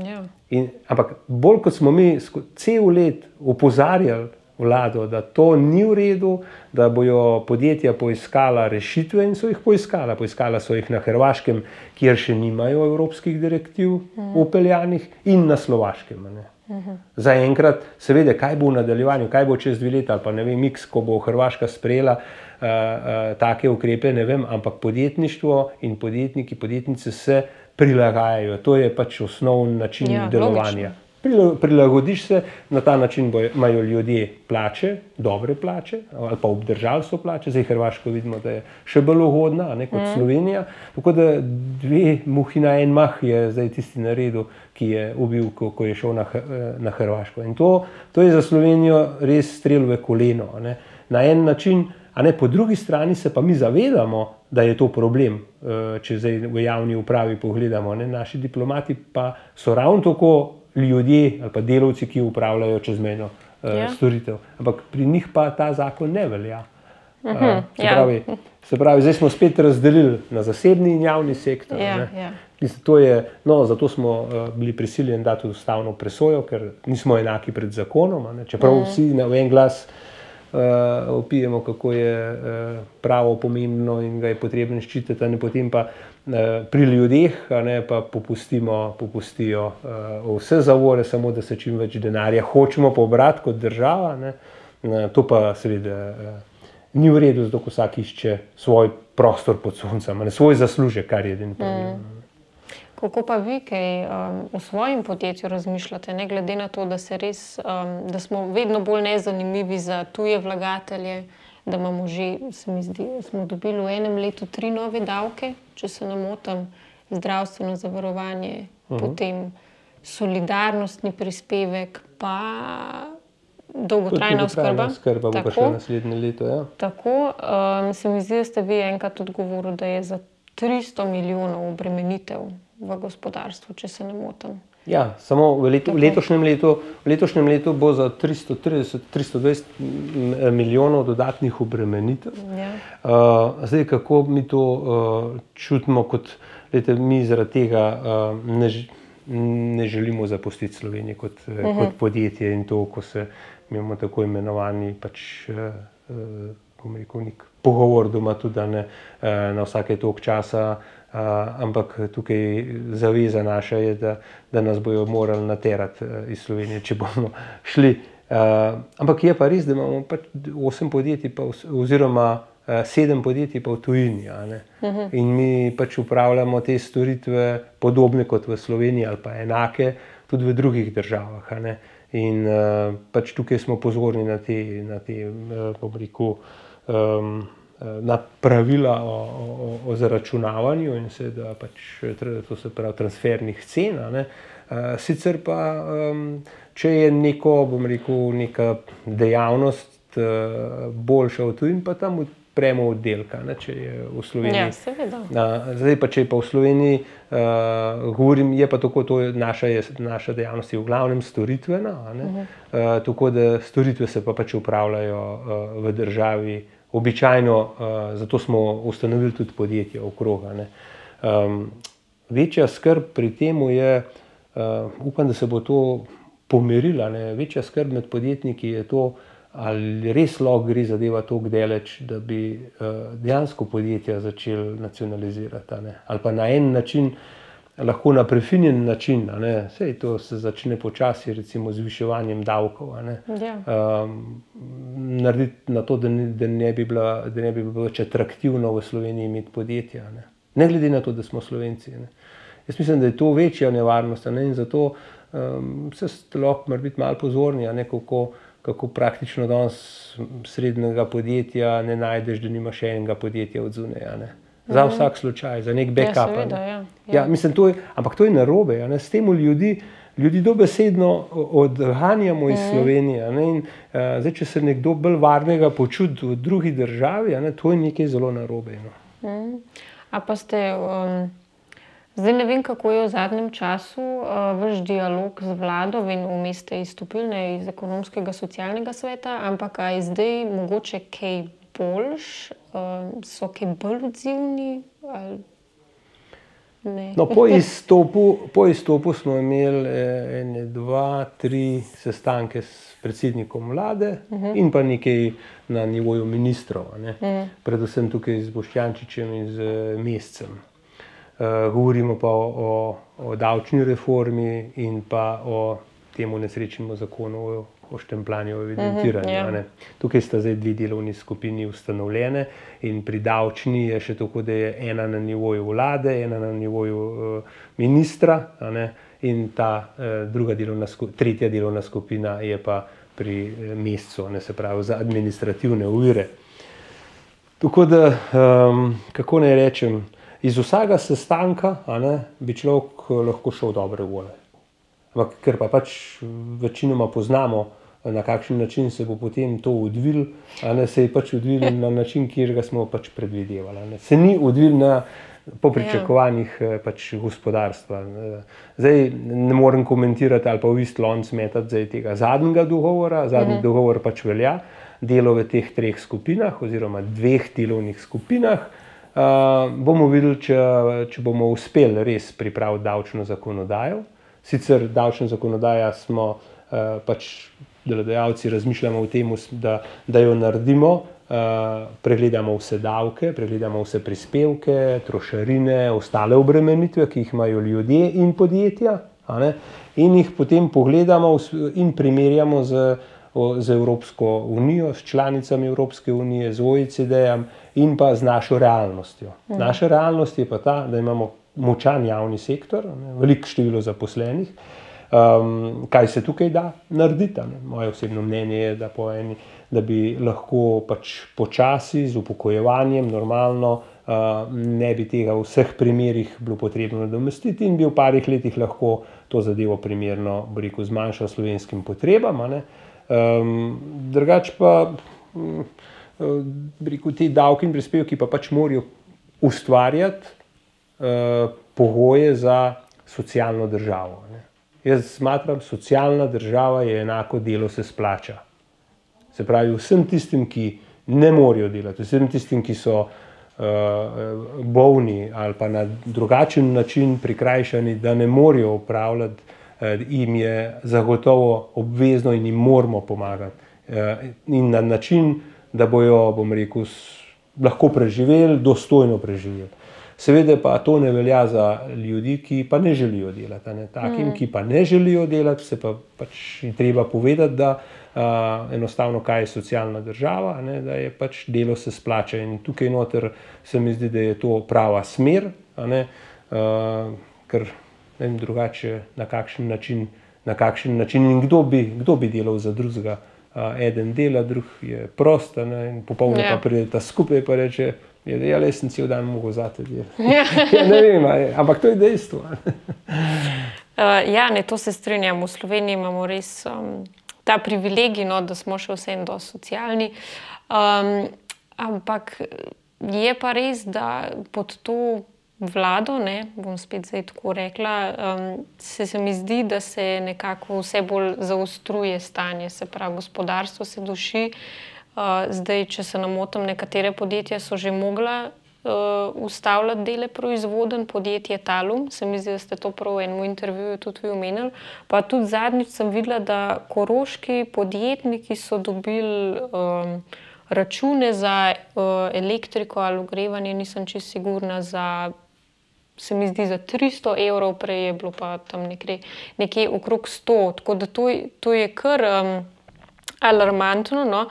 Ja. In, ampak bolj kot smo mi cel let opozarjali vlado, da to ni v redu, da bojo podjetja poiskala rešitve in so jih poiskala. Poiskala so jih na Hrvaškem, kjer še nimajo evropskih direktiv mhm. upeljanih, in na Slovaškem. Mhm. Za enkrat, seveda, kaj bo v nadaljevanju, kaj bo čez dve leti, ali pa ne vem, miks, ko bo Hrvaška sprejela uh, uh, take ukrepe, ne vem, ampak podjetništvo in podjetniki, podjetnice se prilagajajo. To je pač osnovni način ja, delovanja. Logično prilagodiš se, na ta način imajo ljudje plače, dobre plače, ali pa obdržali so plače, zdaj Hrvaško vidimo, da je še bolj ugodna ne, kot mm. Slovenija. Tako da dve muhi na en mah je zdaj tisti naredil, ki je ubil, ko, ko je šel na, na Hrvaško. In to, to je za Slovenijo res strel v koleno. Ne. Na en način, a ne po drugi strani se pa mi zavedamo, da je to problem, eh, če zdaj v javni upravi pogledamo. Ne. Naši diplomati pa so ravno tako ljudje ali pa delavci, ki upravljajo čezmejno uh, ja. storitev. Ampak pri njih pa ta zakon ne velja. Uh, se, ja. pravi, se pravi, zdaj smo spet razdelili na zasebni in javni sektor. Ja, ja. Je, no, zato smo uh, bili prisiljeni dati ustavno presojo, ker nismo enaki pred zakonom. Čeprav mm. vsi na en glas uh, opijemo, kako je uh, pravo pomembno in ga je potrebno ščititi, in potem pa Eh, pri ljudeh, ne, pa popustimo, popustijo uh, vse zavore, samo da se čim več denarja hočemo pobrati kot država. Ne. To pa seveda uh, ni v redu, zato vsak išče svoj prostor pod soncem, ne svoj zaslužek, kar je edini problem. Mm. Kako pa vi, kaj um, v svojem podjetju razmišljate, ne glede na to, da, res, um, da smo vedno bolj nezanimivi za tuje vlagatelje? Da imamo že, se mi zdi, da smo dobili v enem letu tri nove davke, če se ne motim, zdravstveno zavarovanje, uh mhm. -huh. potem solidarnostni prispevek, pa dolgotrajna oskrba. Skrba bo še naslednje leto. Ja. Tako um, se mi zdi, da ste vi enkrat odgovorili, da je za 300 milijonov obremenitev v gospodarstvu, če se ne motim. Ja, samo v, letu, v, letošnjem letu, v letošnjem letu bo za 330-320 milijonov dodatnih obremenitev. Ja. Uh, zdaj, kako mi to uh, čutimo, kot lete, mi zaradi tega uh, ne, ne želimo zapustiti Slovenije kot, uh -huh. kot podjetje in to, ko se imamo tako imenovani pač, uh, uh, rekel, pogovor doma, tudi ne, uh, na vsake tok časa ampak tukaj zaveza naša je, da, da nas bodo morali naterati uh, iz Slovenije, če bomo šli. Uh, ampak je pa res, da imamo pač osem podjetij, pa, oziroma uh, sedem podjetij pa v tujini. Uh mhm. -huh. In mi pač upravljamo te storitve podobne kot v Sloveniji ali pa enake tudi v drugih državah. In uh, pač tukaj smo pozorni na te, na te uh, obliku. Um, na pravila o, o, o zaračunavanju in seveda pač, to se pravi transfernih cen. Ne. Sicer pa, če je neko, bom rekel, neka dejavnost boljša od tujin, pa tam odpremo oddelka, ne, če je v Sloveniji. Ja, seveda. Zdaj pa, če je pa v Sloveniji, uh, govorim, je pa tako, to je naša, je, naša dejavnost je v glavnem storitvena, uh -huh. uh, tako da storitve se pa pač upravljajo uh, v državi, običajno, uh, zato smo ustanovili tudi podjetje okrog. Um, večja skrb pri tem je, uh, upam, da se bo to pomirila, ne? večja skrb med podjetniki je to, ali res lahko gre zadeva tako daleč, da bi uh, dejansko podjetja začeli nacionalizirati. Ali pa na en način lahko na prefinjen način, vse to se začne počasi, recimo z viševanjem davkov. Ne? Ja. Um, narediti na to, da ne, da ne bi bilo več atraktivno v Sloveniji imeti podjetja. Ne? ne glede na to, da smo Slovenci. Ne? Jaz mislim, da je to večja nevarnost ne? in zato um, se lahko mora biti malo pozorni, ne kako. Kako praktično danes srednjega podjetja ne najdeš, da nima še enega podjetja od zunaj. Za mhm. vsak slučaj, za nek ja, backup. Ja, seveda, ja, ja. Ja, mislim, to je, ampak to je narobe. S tem ljudi ljudi dobesedno odganjamo iz mm. Slovenije. In, uh, zdaj, če se nekdo bolj varnega počuti v drugi državi, ne, to je nekaj zelo narobe. No. Mm. Pa ste, um, zdaj ne vem, kako je v zadnjem času uh, vaš dialog z vlado, vem, vmes ste izstopili iz ekonomskega socialnega sveta, ampak je zdaj mogoče kaj boljš, uh, so kaj bolj odzivni. Ali... No, po, izstopu, po izstopu smo imeli eh, ene, dva, tri sestanke s predsednikom vlade uh mhm. -huh. in pa nekaj na nivoju ministrov, uh mhm. -huh. predvsem tukaj z Boščančičem in z Mescem. Uh, govorimo pa o, o, o davčni reformi in pa o temu nesrečnemu zakonu o o štempljanju, o evidentiranju. Uh -huh, yeah. Tukaj sta zdaj dve delovni skupini ustanovljene in pri davčni je še tako, da je ena na nivoju vlade, ena na nivoju uh, ministra in ta uh, druga delovna, tretja delovna skupina je pa pri uh, mestu, se pravi za administrativne uvire. Tako da, um, kako naj rečem, iz vsakega sestanka ne, bi človek lahko šel dobre volje. Ampak, ker pa pač večinoma poznamo, na kakšen način se bo potem to odvil, ali se je pač odvil na način, ki ga smo pač predvidevali. Ne. Se ni odvil na po pričakovanjih ja. pač gospodarstva. Zdaj ne morem komentirati ali pa v isti lonc metati tega zadnjega dogovora, zadnji mhm. dogovor pač velja, delo v teh treh skupinah oziroma dveh delovnih skupinah. Uh, bomo videli, če, če bomo uspeli res pripraviti davčno zakonodajo. Sicer davčno zakonodajo smo uh, pač delodajalci razmišljamo o tem, da, da jo naredimo, uh, pregledamo vse davke, pregledamo vse prispevke, trošarine, ostale obremenitve, ki jih imajo ljudje in podjetja, in jih potem pogledamo in primerjamo z, z Evropsko unijo, s članicami Evropske unije, z OECD-jem in pa z našo realnostjo. Mm. Naša realnost je pa ta, da imamo močan javni sektor, veliko število zaposlenih. Um, kaj se tukaj da narediti? Moje osebno mnenje je, da, eni, da bi lahko pač počasi z upokojevanjem, normalno, uh, ne bi tega v vseh primerih bilo potrebno nadomestiti in bi v parih letih lahko to zadevo primerno rekel, zmanjšal slovenskim potrebam. Um, drugač pa um, rekel, te davke in prispevki pa pač morajo ustvarjati uh, pogoje za socialno državo. Ne? Jaz smatram, socialna država je enako delo se splača. Se pravi, vsem tistim, ki ne morejo delati, vsem tistim, ki so uh, bolni ali pa na drugačen način prikrajšani, da ne morejo upravljati, uh, jim je zagotovo obvezno in jim moramo pomagati. Uh, in na način, da bojo, bom rekel, lahko preživeli, dostojno preživeli. Seveda pa to ne velja za ljudi, ki pa ne želijo delati. Ne? Takim, mm. ki pa ne želijo delati, se pa pač treba povedati, da uh, enostavno kaj je socialna država, ne? da je pač delo se splača. In tukaj noter se mi zdi, da je to prava smer, uh, ker ne vem drugače, na kakšen način, na kakšen način in kdo bi, kdo bi delal za drugega. Uh, eden dela, drug je prost, in popolnoma yeah. Ja. pa pride ta skupaj in reče: Je da jaz sem cel dan mogel za te delati. Ja. ja, ne vem, ampak to je dejstvo. uh, ja, ne, to se strinjam. V Sloveniji imamo res um, ta privilegij, no, da smo še vsem do socialni. Um, ampak je pa res, da pod to vlado, ne, bom spet zdaj tako rekla, um, se, se mi zdi, da se nekako vse bolj zaostruje stanje, se pravi, gospodarstvo se duši. Uh, zdaj, če se namotam, nekatere podjetja so že mogla uh, ustavljati dele proizvoden, podjetje Talum. Se mi zdi, da ste to prav v enem intervjuju tudi vi omenili. Pa tudi zadnjič sem videla, da koroški podjetniki so dobili um, račune za uh, elektriko ali ogrevanje, nisem čisto sigurna. Za, Se mi zdi, za 300 evrov, prej je bilo pa tam nekje, nekje okrog 100. Tako da to, to je kar um, alarmantno. No?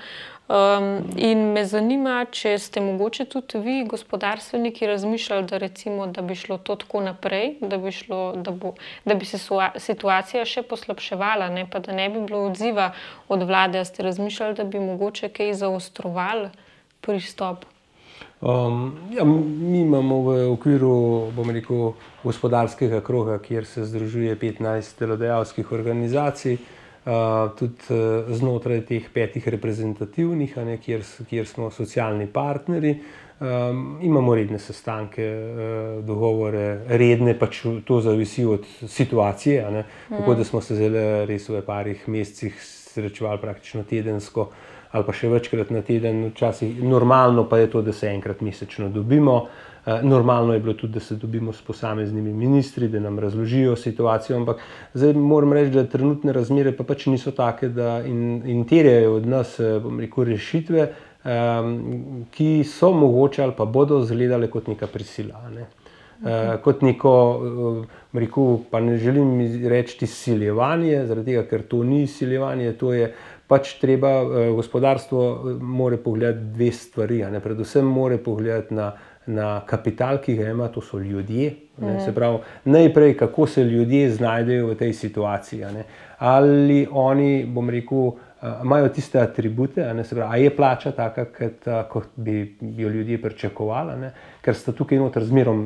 Um, in me zanima, če ste mogoče tudi vi, gospodarstveniki, razmišljali, da, recimo, da bi šlo to tako naprej, da bi, šlo, da bo, da bi se situacija še poslabševala, ne, pa da ne bi bilo odziva od vlade. Ste razmišljali, da bi mogoče kaj zaostrovali pristop? Um, ja, mi imamo v okviru rekel, gospodarskega kroga, kjer se združuje 15 delodajalskih organizacij, uh, tudi uh, znotraj teh petih reprezentativnih, ne, kjer, kjer smo socialni partnerji. Um, imamo redne sestanke, uh, dogovore, redne, pač to zavisi od situacije. Mm. Tako da smo se zelo res v parih mesecih srečevali praktično tedensko ali pa še večkrat na teden, včasih normalno pa je to, da se enkrat mesečno dobimo. Eh, normalno je bilo tudi, da se dobimo s posameznimi ministri, da nam razložijo situacijo, ampak zdaj moram reči, da trenutne razmere pa pač niso take, da in, in terjajo od nas, eh, rekel, rešitve, um, ki so mogoče ali pa bodo izgledale kot neka prisila. Ne? Uh, kot neko, uh, rekel, pa ne želim reči, izsiljevanje, zaradi tega, ker to ni izsiljevanje, to je pač treba eh, gospodarstvo eh, more pogledati dve stvari. Predvsem more pogledati na, na kapital, ki ga ima, to so ljudje. Ne, se pravi, najprej, kako se ljudje znajdejo v tej situaciji. Ali oni, bom rekel, eh, imajo tiste atribute, se pravi, a je plača taka, kot bi jo ljudje pričakovali, ne? ker sta tukaj noter zmerom,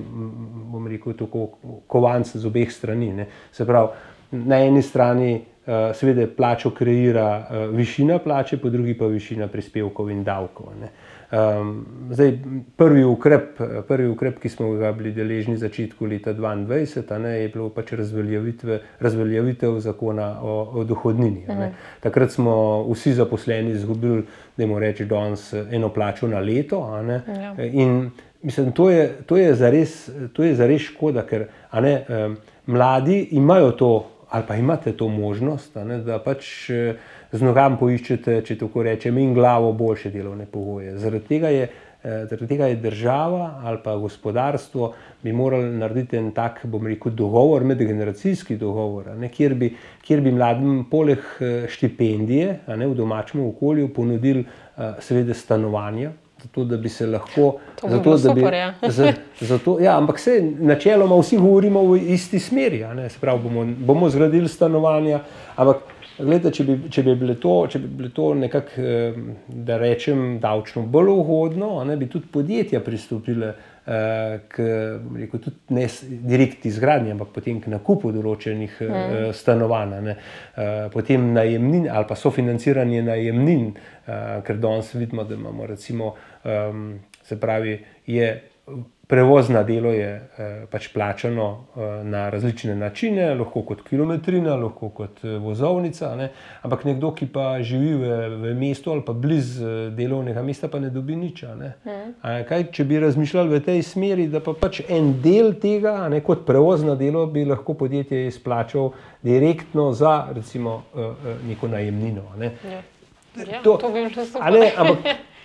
bom rekel, tako kovanci z obeh strani. Ne? Se pravi, na eni strani seveda plačo kreira uh, višina plače, po drugi pa višina prispevkov in davkov. Um, zdaj, prvi, ukrep, prvi ukrep, ki smo ga bili deležni v začetku leta 2022, ne, je bilo pač razveljavitev zakona o, o dohodnini. Uh mhm. -huh. Takrat smo vsi zaposleni izgubili, da jim rečemo, danes eno plačo na leto. Ja. In mislim, to je, to je zares škoda, ker ne, um, mladi imajo to ali pa imate to možnost, ne, da pač eh, z nogam poiščete, če tako rečem, in glavo boljše delovne pogoje. Zaradi tega je, eh, zaradi tega je država ali pa gospodarstvo bi morali narediti en tak, bom rekel, dogovor, medgeneracijski dogovor, ne, kjer, bi, kjer bi mladim poleg eh, štipendije ne, v domačem okolju ponudili seveda stanovanja zato da bi se lahko. Zato, da bi, super, ja. z, zato, ja, ampak se načeloma vsi govorimo v isti smeri. Pravi, bomo, bomo zgradili stanovanja. Ampak, gledajte, če, bi, če, bi to, če bi bilo to nekako, eh, da rečem, davčno bolj ugodno, ne, bi tudi podjetja pristopile k, rekel, tudi ne direkt izgradnji, ampak potem k nakupu določenih uh, stanovanj, uh, potem najemnin ali pa sofinanciranje najemnin, ker danes vidimo, da imamo recimo, um, se pravi, je Prevozna delo je eh, pač plačano eh, na različne načine, lahko kot kilometrina, lahko kot eh, vozovnica, ne? ampak nekdo, ki pa živi v, v mestu ali pa blizu delovnega mesta, pa ne dobi nič. Ne? Mm. Kaj, če bi razmišljali v tej smeri, da pa pač en del tega, ne, kot prevozna delo, bi lahko podjetje izplačal direktno za recimo neko najemnino. Ne? Ja. Ja, to, to bi že super.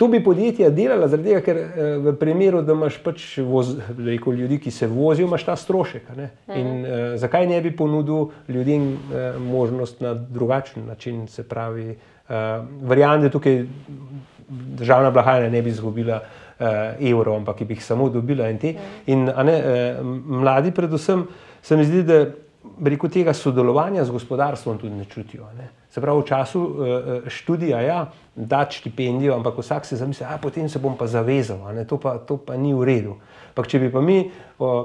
To bi podjetja delala, tega, ker eh, v primeru, da imaš pač voz, rekel, ljudi, ki se vozijo, imaš ta strošek. Ne? In uh, zakaj ne bi ponudil ljudem uh, možnost na drugačen način, se pravi, uh, variante tukaj državna blagajna ne bi izgubila uh, evro, ampak bi jih samo dobila in te. In ne, uh, mladi, predvsem, se mi zdi, da rekel, tega sodelovanja z gospodarstvom tudi ne čutijo. Ne? Se pravi, v času uh, študija, ja, da štipendijo, ampak vsak se zamisli, da potem se bom pa zavezal, to pa, to pa ni v redu. Pak, če bi pa mi,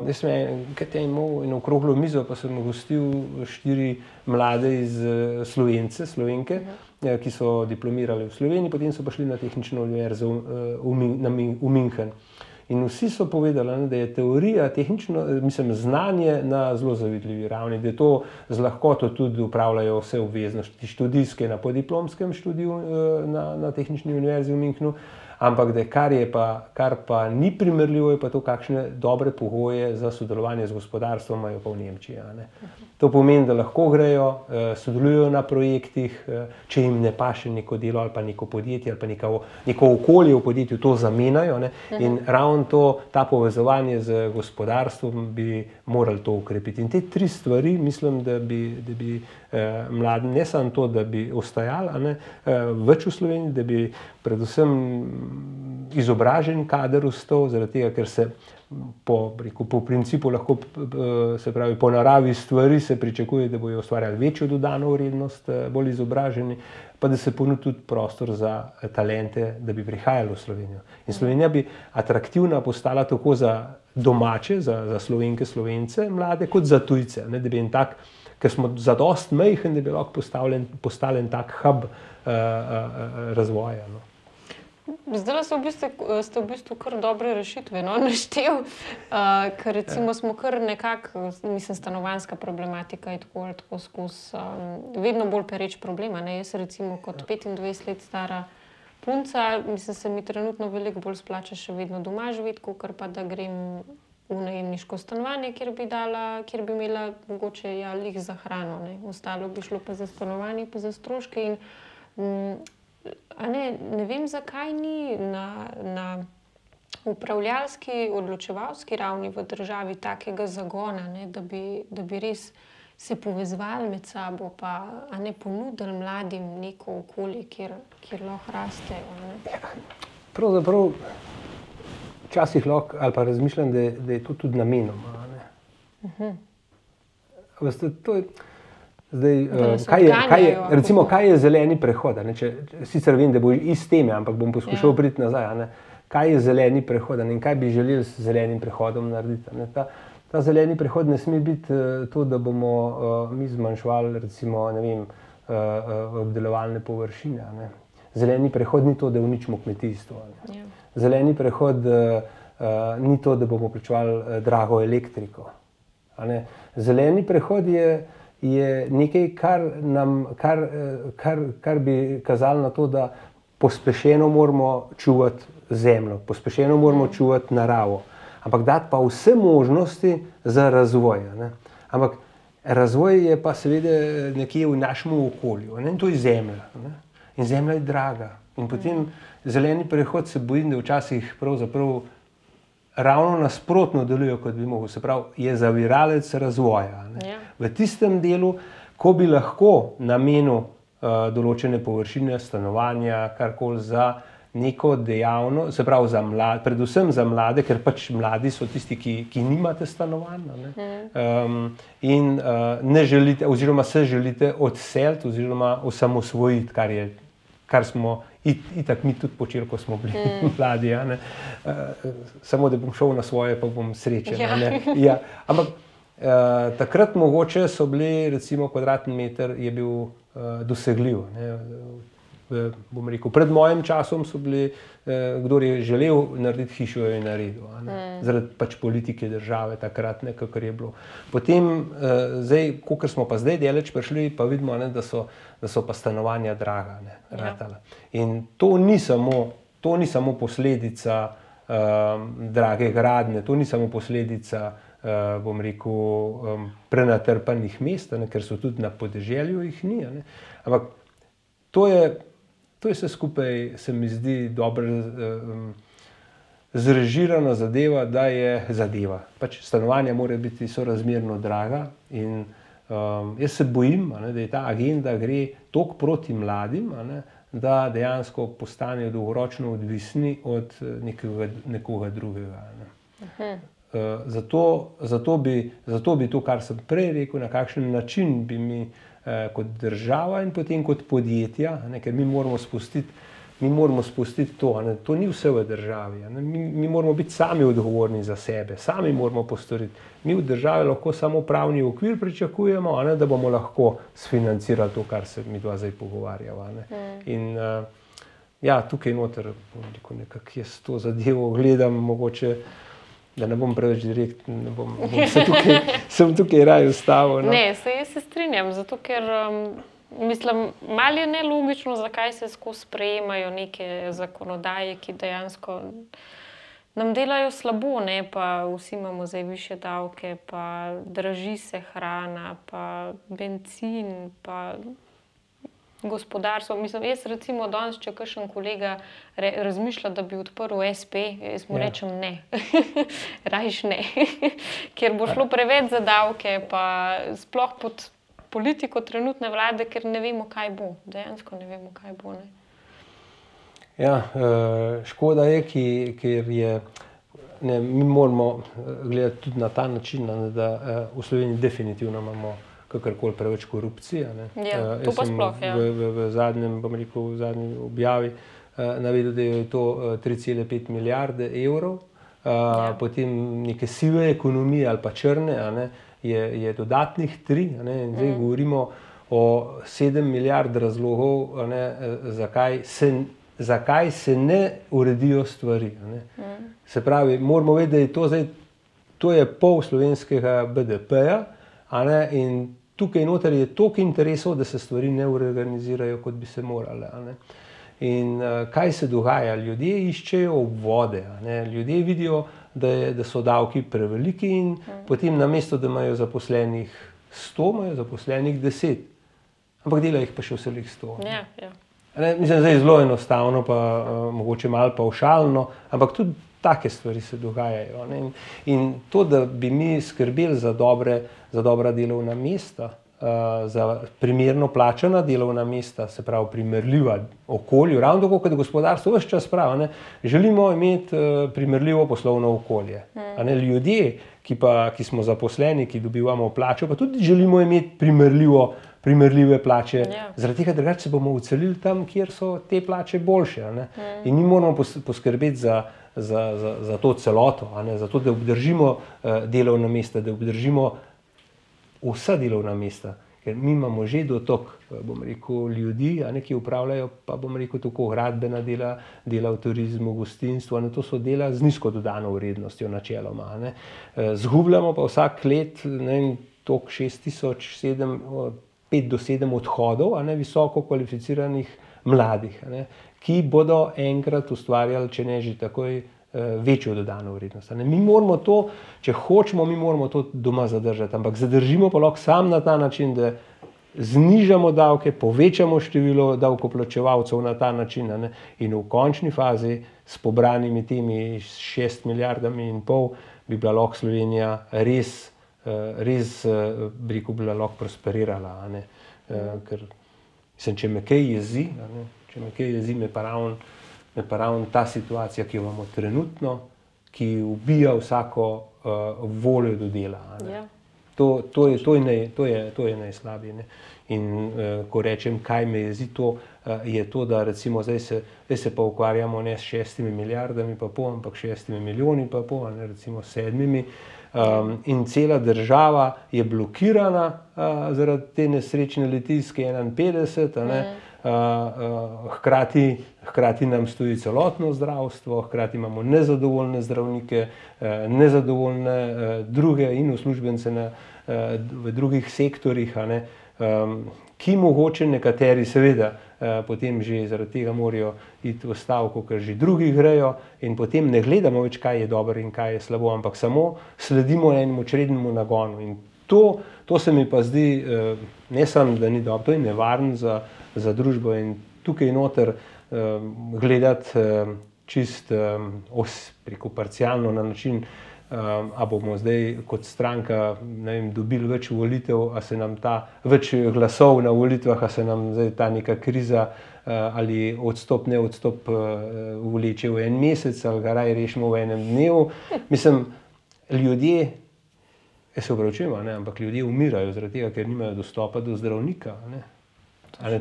jaz sem enkrat imel eno okroglo mizo, pa sem gostil štiri mlade iz Slovence, Slovenke, -huh. ki so diplomirali v Sloveniji, potem so pa šli na tehnično univerzo v, v, v München. In vsi so povedali, ne, da je teorija, tehnično, mislim, znanje na zelo zavidljivi ravni, da to z lahkoto tudi upravljajo vse obveznosti študijske na podiplomskem študiju eh, na, na Tehnični univerzi v Münchnu ampak da kar, pa, kar pa ni primerljivo, je pa to, kakšne dobre pogoje za sodelovanje z gospodarstvom imajo pa v Nemčiji. To pomeni, da lahko grejo, eh, sodelujo na projektih, eh, če jim ne paše neko delo ali pa neko podjetje ali pa neko, neko okolje v podjetju, to zamenjajo. In ravno ravno to, ta povezovanje z gospodarstvom bi morali to ukrepiti. In te tri stvari, mislim, da bi, da bi eh, mladi, ne samo to, da bi ostajali ne, eh, več v Sloveniji, da bi predvsem izobražen kader ustal, zaradi tega, ker se po, rekel, po principu lahko, eh, se pravi, po naravi stvari se pričakuje, da bojo ustvarjali večjo dodano vrednost, eh, bolj izobraženi pa da se ponudi tudi prostor za eh, talente, da bi prihajali v Slovenijo. In Slovenija bi atraktivna postala tako za domače, za, za slovenke, slovence, mlade, kot za tujce. Ne, da bi en tak, ker smo zadost mehki, da bi lahko postali en tak hub uh, uh, razvoja. No. Zdaj ste v, bistvu, ste v bistvu kar dobre rešitve, no, naštel. Uh, ker recimo smo kar nekako, mislim, stanovanska problematika je tako ali tako skozi um, vedno bolj pereč problem. Ne? Jaz recimo kot 25 let stara punca, mislim, se mi trenutno veliko bolj splača še vedno doma živeti, kot pa da grem v najemniško stanovanje, kjer bi, dala, kjer bi imela mogoče ja, lih za hrano. Ne? Ostalo bi šlo pa za stanovanje, pa za stroške. In, um, ne, ne vem, zakaj ni na, na upravljalski, odločevalski ravni v državi takega zagona, ne, da, bi, da bi res se povezvali med sabo, pa ne ponudili mladim neko okolje, kjer, kjer lahko rastejo. Ja, pravzaprav, včasih lahko ali pa razmišljam, da, da je to tudi namenoma. Uh -huh. Veste, to je. Zdaj, uh, kaj, je, kaj, je, recimo, kaj je zeleni prehod? Če, sicer vem, da bo iz teme, ampak bom poskušal ja. priti nazaj. Kaj je zeleni prehod in kaj bi želeli z zelenim prehodom narediti? Ta, ta zeleni prehod ne sme biti uh, to, da bomo uh, mi zmanjševali recimo, vem, uh, uh, obdelovalne površine. Ne? Zeleni prehod ni to, da uničimo kmetijstvo. Ja. Zeleni prehod uh, uh, ni to, da bomo plačevali uh, drago elektriko. Zeleni prehod je je nekaj, kar, nam, kar, eh, kar, kar bi kazalo na to, da pospešeno moramo čuvati zemljo, pospešeno moramo mm. čuvati naravo, ampak dati pa vse možnosti za razvoj. Ne? Ampak razvoj je pa seveda nekje v našem okolju ne? in to je zemlja. Ne? In zemlja je draga. In potem mm. zeleni prehod se bojim, da včasih pravzaprav ravno nasprotno delujejo, kot bi mogel. Se pravi, je zaviralec razvoja. Ja. V tistem delu, ko bi lahko namenil uh, določene površine, stanovanja, karkoli za neko dejavnost, se pravi, za mlade, predvsem za mlade, ker pač mladi so tisti, ki, ki nimate stanovanja ne? um, in uh, ne želite, oziroma se želite odseliti, oziroma osamosvojiti, kar je kar smo itak mi tudi počeli, ko smo bili mm. mladi. Ja, uh, samo da bom šel na svoje, pa bom srečen. Ja. Ja. Ampak uh, takrat mogoče so bili, recimo, kvadratni meter je bil uh, dosegljiv. Ne bom rekel, pred mojim časom so bili, eh, kdo je želel narediti hišo, je naredil. Mm. Zaradi pač politike države, takrat nekako je bilo. Potem, eh, zdaj, ko smo pa zdaj deleč prišli, pa vidimo, ne, da, so, da so pa stanovanja draga. Ne, ja. In to ni samo, to ni samo posledica eh, drage gradne, to ni samo posledica. Uh, bom rekel, um, prenatrpanih mest, ne, ker so tudi na podeželju, jih ni. Ne. Ampak to je To je vse skupaj, se mi zdi, dobro um, zrežirana zadeva, da je zadeva. Pač stanovanja morajo biti sorazmerno draga. In, um, jaz se bojim, ne, da je ta agenda gre toliko proti mladim, ne, da dejansko postanejo dolgoročno odvisni od eh, nekega, nekoga drugega. Ne. Uh, zato, zato, bi, zato bi to, kar sem prej rekel, na kakšen način bi mi. Eh, kot država in potem kot podjetja, ne, ker mi moramo spustiti. Mi moramo spustiti to, ne, to ni vse v državi. Mi, mi moramo biti sami odgovorni za sebe, sami moramo postoriti. Mi v državi lahko samo pravni okvir pričakujemo, ne, da bomo lahko sfinancirali to, kar se mi dva zdaj pogovarjava. Mm. In uh, ja, tukaj noter, nekako jaz to zadevo gledam, mogoče da ne bom preveč direkten, da bom, bom se tukaj, sem tukaj raje ustavil. No. Ne, se jaz se strinjam, zato ker um, mislim, malo je nelogično, zakaj se skozi sprejemajo neke zakonodaje, ki dejansko. Nam delajo slabo, ne? pa vsi imamo zdaj više davke, pa draži se hrana, pa benzin. Pa gospodarstvo. Mislim, jaz, recimo, danes, če kakšen kolega re, razmišlja, da bi odprl SP, jaz mu ja. rečem ne, rajš ne, ker bo šlo preveč za davke, pa sploh pod politiko trenutne vlade, ker ne vemo, kaj bo. Dejansko ne vemo, kaj bo. Ne. Ja, eh, škoda je, ki, ker je. Ne, mi moramo eh, gledati tudi na ta način, ne, da uh, v Sloveniji definitivno imamo kakorkoli preveč korupcije. Ja, uh, sploh, ja. v, v, v, zadnjem, rekel, v zadnjem objavi navedel, da je to uh, 3,5 milijarde evrov, ja. potem neke sive ekonomije ali pa črne, ne, je, je dodatnih tri. Ne, zdaj mm. govorimo o 7 milijard razlogov, ne, zakaj, se, zakaj se ne uredijo stvari. Ne. Mm. Se pravi, moramo vedeti, da je to zdaj. To je pol slovenskega BDP-ja, in tukaj noter je toliko interesov, da se stvari ne organizirajo, kot bi se morale. In uh, kaj se dogaja? Ljudje iščejo vode, ljudje vidijo, da, je, da so davki preveliki, in mm. potem na mesto, da imajo zaposlenih 100, imajo zaposlenih 10, ampak dela jih pa še vseh 100. Ja, ja. Ne, mislim, da je zelo enostavno, pa uh, mogoče malo pa všalno, ampak tudi take stvari se dogajajo. In, in to, da bi mi skrbeli za, dobre, za dobra delovna mesta, za primerno plačena delovna mesta, se pravi, primerljiva okolju, ravno tako kot gospodarstvo, vse čas pravi, želimo imeti uh, primerljivo poslovno okolje. Mm. Ljudje, ki, pa, ki smo zaposleni, ki dobivamo plačo, pa tudi želimo imeti primerljivo. Primerljive plače, yeah. Ja. zaradi tega, da se bomo ucelili tam, kjer so te plače boljše. Mm. In mi moramo poskrbeti za, za, za, za to celoto, za to, da obdržimo uh, delovna mesta, da obdržimo vsa delovna mesta. Ker mi imamo že dotok eh, rekel, ljudi, ne, ki upravljajo, pa bomo rekel, tako gradbena dela, dela v turizmu, gostinstvu. To so dela z nizko dodano vrednostjo, načeloma. Ne. Eh, zgubljamo pa vsak let tok 6000, 5 do 7 odhodov, ne, visoko kvalificiranih mladih. Ne ki bodo enkrat ustvarjali, če ne že takoj, večjo dodano vrednost. Mi moramo to, če hočemo, mi moramo to doma zadržati, ampak zadržimo pa lahko sam na ta način, da znižamo davke, povečamo število davkoplačevalcev na ta način ne? in v končni fazi s pobranimi temi šest milijardami in pol bi bila lahko Slovenija res, eh, res eh, bi bila lahko prosperirala. Ker, mislim, če me kaj jezi, če me kaj jezi, me pa ravno ta situacija, ki jo imamo trenutno, ki ubija vsako uh, voljo do dela. Ja. To, to, je, to, je naj, to, je, to je najslabije. Ne? In uh, ko rečem, kaj me jezi, to uh, je to, da recimo zdaj se, zdaj se pa ukvarjamo ne s šestimi milijardami, pa pol, ampak šestimi milijoni, pa pol, ne recimo sedmimi. Um, in cela država je blokirana uh, zaradi te nesrečne letilske 51. Ne? Mm. Uh, uh, hkrati, hkrati nam stoji celotno zdravstvo, hkrati imamo nezadovoljne zdravnike, uh, nezadovoljne druge in uslužbence na, v drugih sektorjih, um, ki mogoče nekateri, seveda, potem že zaradi tega morajo iti v stavko, ker že drugi grejo, in potem ne gledamo več, kaj je dobro in kaj je slabo, ampak samo sledimo enemu črednemu nagonu. To, to se mi pa zdi, uh, ne samo, da ni dobro, to je nevarno za za družbo in tukaj noter um, gledati um, čist os, preko parcialno na način, um, a bomo zdaj kot stranka vem, dobili več volitev, a se nam ta več glasov na volitvah, a se nam zdaj ta neka kriza uh, ali odstop, ne odstop uh, vleče v en mesec ali ga raj rešimo v enem dnevu. Mislim, ljudje. Jaz se upravičujem, ampak ljudje umirajo zaradi tega, ker nimajo dostopa do zdravnika. Ne?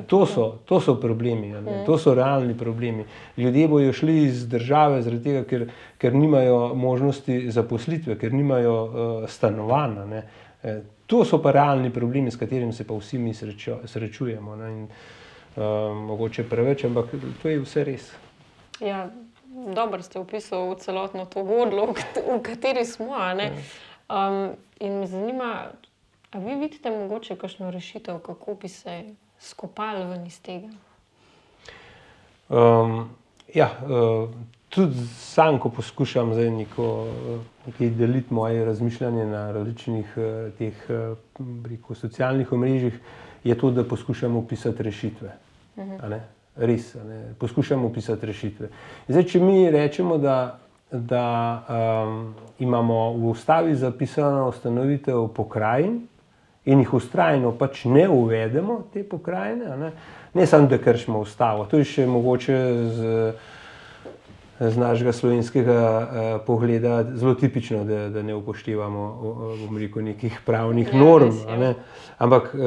To so, to so problemi, mm. to so realni problemi. Ljudje bojo šli iz države, tega, ker, ker nimajo možnosti zaposlitve, ker nimajo uh, stanovanja. E, to so pa realni problemi, s katerimi se pa vsi mi srečo, srečujemo. In, uh, mogoče preveč, ampak to je vse res. Ja, dobro ste opisali celotno to vodlo, v kateri smo. Um, in me zanima, ali vi vidite mogoče kakšno rešitev, kako bi se skopali ven iz tega? Um, ja, uh, tudi sam, ko poskušam zdaj neko, nekaj deliti moje razmišljanje na različnih uh, teh uh, socialnih omrežjih, je to, da poskušam opisati rešitve. Mhm. Res, poskušamo pisati rešitve. Zdaj, če mi rečemo, da, da um, imamo v ustavi zapisano ustanovitev pokrajin in jih ustrajno pač ne uvedemo, te pokrajine, ne, ne samo da kršimo ustavo, to je še mogoče z z našega slovenskega uh, pogleda zelo tipično, da, da ne upoštevamo rekel, nekih pravnih ja, norm. Ne? Ampak, uh,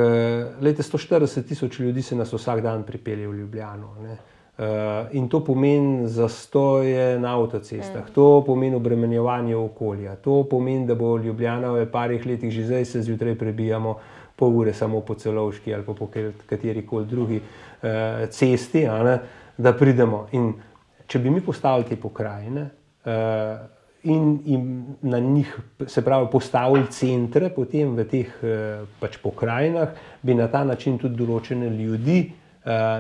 leta 140 tisoč ljudi se nas vsak dan pripelje v Ljubljano. Uh, in to pomeni zastoje na avtocestah, mm. to pomeni obremenjevanje okolja, to pomeni, da bo Ljubljana v parih letih že zdaj se zjutraj prebijamo pol ure samo po celovški ali po kateri koli drugi uh, cesti, ne, da pridemo. In če bi mi postavili te pokrajine uh, in, in na njih, se pravi, postavili centre, potem v teh uh, pač pokrajinah, bi na ta način tudi določene ljudi, uh,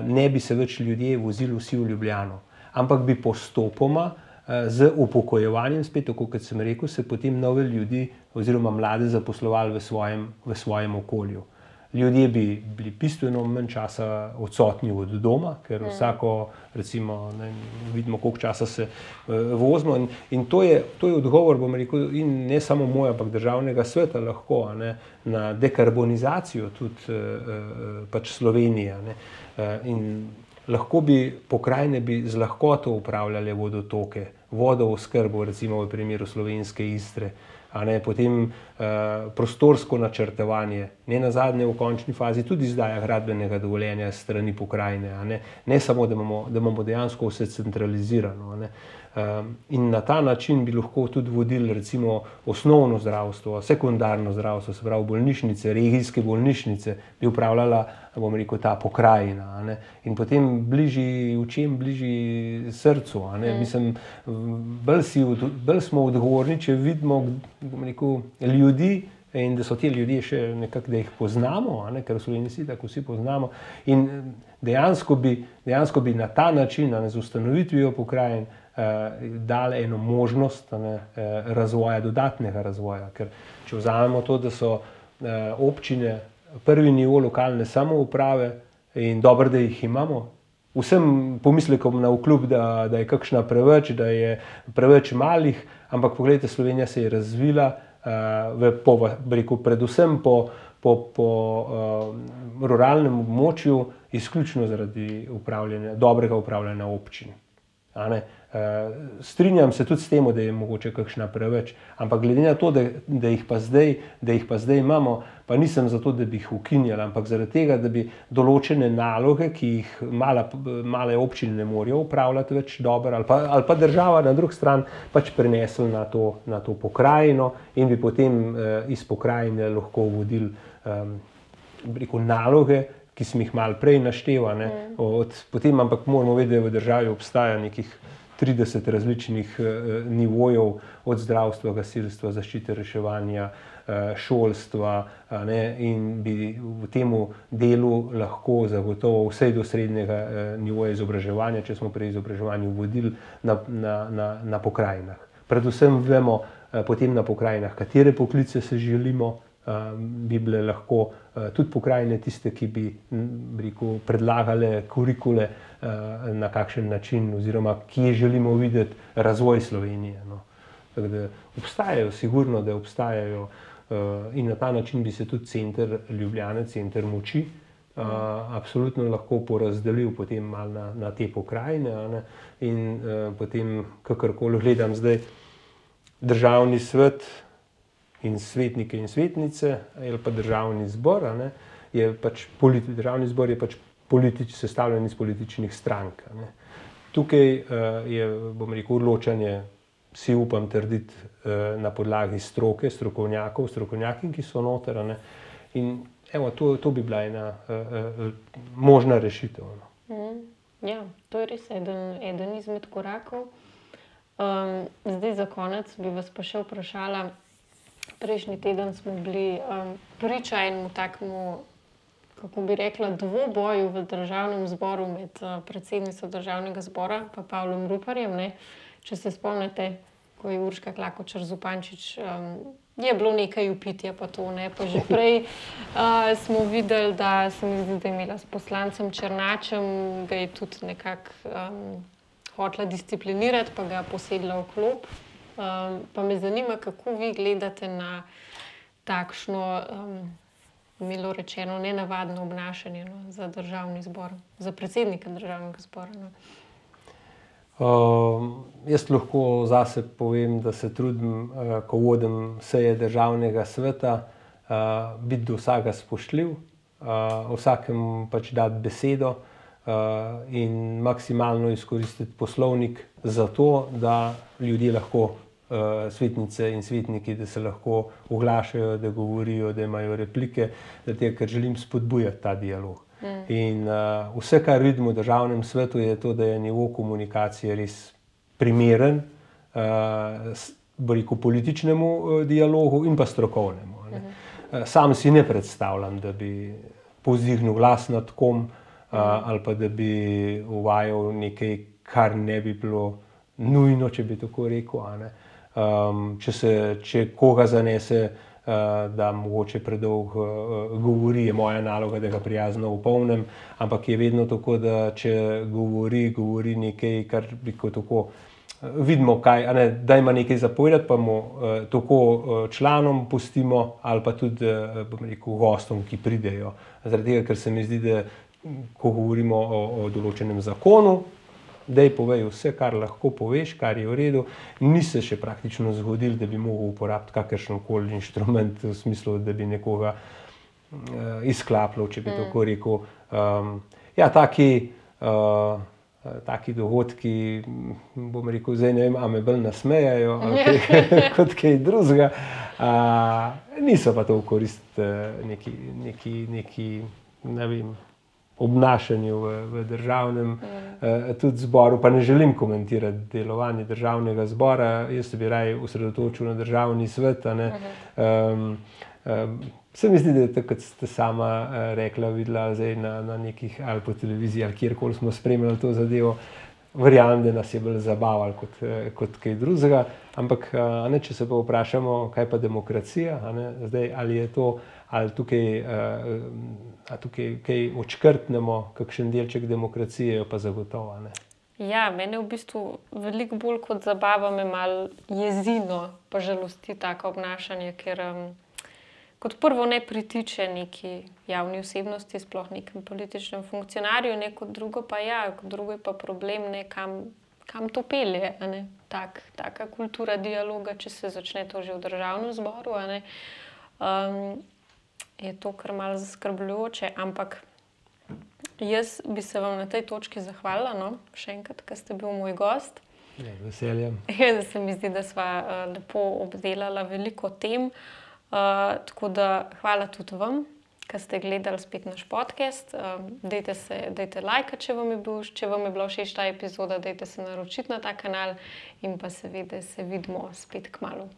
ne bi se več ljudje vozili vsi v Ljubljano, ampak bi postopoma. Z upokojevanjem, spet tako kot sem rekel, se potem nove ljudi, oziroma mlade, zaposlovali v svojem, v svojem okolju ljudje bi bili bistveno manj časa odsotni od doma, ker mm. vsako, recimo, ne, vidimo, koliko časa se uh, vozimo. In, in to, je, to je odgovor, bom rekel, in ne samo moj, ampak državnega sveta, lahko ne, na dekarbonizacijo tudi uh, pač Slovenije. Ne, uh, in lahko bi pokrajine bi z lahkoto upravljale vodotoke, vodo v skrbo, recimo v primeru slovenske istre ne, potem uh, prostorsko načrtovanje, ne na zadnje, v končni fazi tudi izdaja gradbenega dovoljenja strani pokrajine, ne, ne samo, da imamo, da imamo dejansko vse centralizirano. Ne. Um, in na ta način bi lahko tudi vodili, recimo, osnovno zdravstvo, sekundarno zdravstvo, se pravi, bolnišnice, regijske bolnišnice, bi upravljala, bomo rekel, ta pokrajina. In potem bližji učem, bližji srcu. Mm. Mislim, bolj, si, bolj smo odgovorni, če vidimo rekel, ljudi. In da so ti ljudje še nekako, da jih poznamo, ne, ker so ljudje tako vsi poznamo. In dejansko bi, dejansko bi na ta način, ne, z ustanovitvijo pokrajin, dali eno možnost ne, eh, razvoja, dodatnega razvoja. Ker če vzamemo to, da so eh, občine prvi nivo lokalne samouprave in dobro, da jih imamo. Vsem pomislekom na vkljub, da, da je kakšna preveč, da je preveč malih, ampak pogledajte, Slovenija se je razvila, uh, v, po, rekel, predvsem po, po, po uh, ruralnem območju, izključno zaradi upravljanja, dobrega upravljanja občin. Uh, strinjam se tudi s tem, da je mogoče kakšna preveč, ampak glede na to, da, da, jih zdaj, da jih pa zdaj imamo, pa nisem zato, da bi jih ukinjali, ampak zaradi tega, da bi določene naloge, ki jih mala, male občine ne morejo upravljati več dobro, ali, ali pa država na drugi strani pač prenesli na to, na to pokrajino in bi potem uh, iz pokrajine lahko vodili um, naloge. Ki smo jih malo prej naštevali, mm. potem ampak moramo vedeti, da v državi obstaja nekih 30 različnih uh, nivojev, od zdravstva, gasilstva, zaščite, reševanja, uh, šolstva, ne, in bi v tem delu lahko zagotovo vse do srednjega uh, nivoja izobraževanja, če smo pri izobraževanju vodili na, na, na, na pokrajinah. Predvsem vemo potem na pokrajinah, katere poklice se želimo. Bi bile lahko tudi pokrajine tiste, ki bi rekel, predlagale kurikule Eh, na kakšen način, oziroma kje želimo videti razvoj Slovenije. No. Da obstajajo, sigurno, da obstajajo uh, in na ta način bi se tudi center Ljubljane, center moči, uh, absolutno lahko porazdelil potem na, na te pokrajine. Ne, in uh, potem, kakorkoli gledam zdaj, državni svet in svetnike in svetnice, ali pa državni zbor, ne, je pač politi, državni zbor je pač politič, sestavljen iz političnih strank. Ne. Tukaj uh, je, bom rekel, odločanje, si upam trditi, uh, na podlagi stroke, strokovnjakov, strokovnjakin, ki so noterane. In evo, to, to bi bila ena uh, uh, možna rešitev. No. Mm, ja, to je res eden, eden izmed korakov. Um, zdaj, za konec bi vas pa še vprašala. Prejšnji teden smo bili um, priča enemu takemu kako bi rekla, dvoboju v državnem zboru med uh, predsednico državnega zbora in Pavlom Ruparjem. Ne? Če se spomnite, ko je Urška Klakočar Zupančič um, je bilo nekaj upitja, pa to ne. Pa že prej uh, smo videli, da se mi zdi, da je imela s poslancem Črnačem, da je tudi nekako um, hotla disciplinirati, pa ga posedla v klop. Um, pa me zanima, kako vi gledate na takšno, um, milo rečeno, nenavadno obnašanje no, za državni zbor, za predsednika državnega zbora. No. Uh, jaz lahko zase povem, da se trudim, uh, ko vodim seje državnega sveta, uh, biti do vsega spoštljiv, uh, vsakem pač dati besedo uh, in maksimalno izkoristiti poslovnik za to, da ljudje lahko, svetnice in svetniki, da se lahko oglašajo, da govorijo, da imajo replike, zato ker želim spodbujati ta dialog. Mm. In uh, vse, kar vidimo v državnem svetu, je to, da je nivo komunikacije res primeren, uh, rekel, političnemu uh, dialogu in pa strokovnemu. Mm -hmm. uh, sam si ne predstavljam, da bi povzdignil glas nad kom uh, mm. ali pa da bi uvajal nekaj, kar ne bi bilo nujno, če bi tako rekel. Um, če se če koga zanese. Eh, da mogoče predolg eh, govori, je moja naloga, da ga prijazno upolnim, ampak je vedno tako, da če govori, govori nekaj, kar bi kot tako. Eh, vidimo, kaj, ne, da ima nekaj zapovedati, pa mu eh, tako članom pustimo, ali pa tudi eh, rekel, gostom, ki pridejo. Zaradi tega, ker se mi zdi, da ko govorimo o, o določenem zakonu, da je povej vse, kar lahko poveš, kar je v redu. Ni se še praktično zgodilo, da bi lahko uporabljal kakršen koli inštrument v smislu, da bi nekoga uh, izklapljal, če bi mm. tako rekel. Um, ja, taki, uh, taki dogodki, bom rekel, zdaj ne vem, a me bolj nasmejajo kot kaj drugega. Uh, niso pa to v korist uh, neki, neki, neki, ne vem obnašanju v, v državnem mm. eh, tudi zboru, pa ne želim komentirati delovanje državnega zbora, jaz se bi raje usredotočil na državni svet. Um, um, se mi zdi, da je tako, kot ste sama uh, rekla, videla na, na nekih ali po televiziji ali kjerkoli smo spremljali to zadevo. Verjamem, da nas je bolj zabavalo kot, eh, kot kaj drugega. Ampak, eh, ne, če se pa vprašamo, kaj pa demokracija, Zdaj, ali je to, ali tukaj, ali tukaj kaj očkrtnemo, kakšen delček demokracije, jo pa zagotovo. Ne. Ja, mene v bistvu veliko bolj kot zabava, me malo jezino, pa žalosti tako obnašanje, ker um, kot prvo ne pritiče neki javni osebnosti, sploh nekem političnem funkcionarju, ne kot drugo pa ja, kot drugo je pa problem, ne, kam, kam to pelje. Tak, taka kultura dialoga, če se začne to že v državnem zboru, um, je to kar malo zaskrbljujoče. Ampak jaz bi se vam na tej točki zahvalila, no? še enkrat, ker ste bil moj gost. Ja, veseljem. Ja, se mi zdi, da smo uh, lepo obdelali veliko tem. Uh, tako da hvala tudi vam, ki ste gledali spet naš podcast. Uh, dajte se, dajte like, če vam je, bil, če vam je bila všeč ta epizoda, dajte se naročiti na ta kanal in pa seveda se vidimo spet k malu.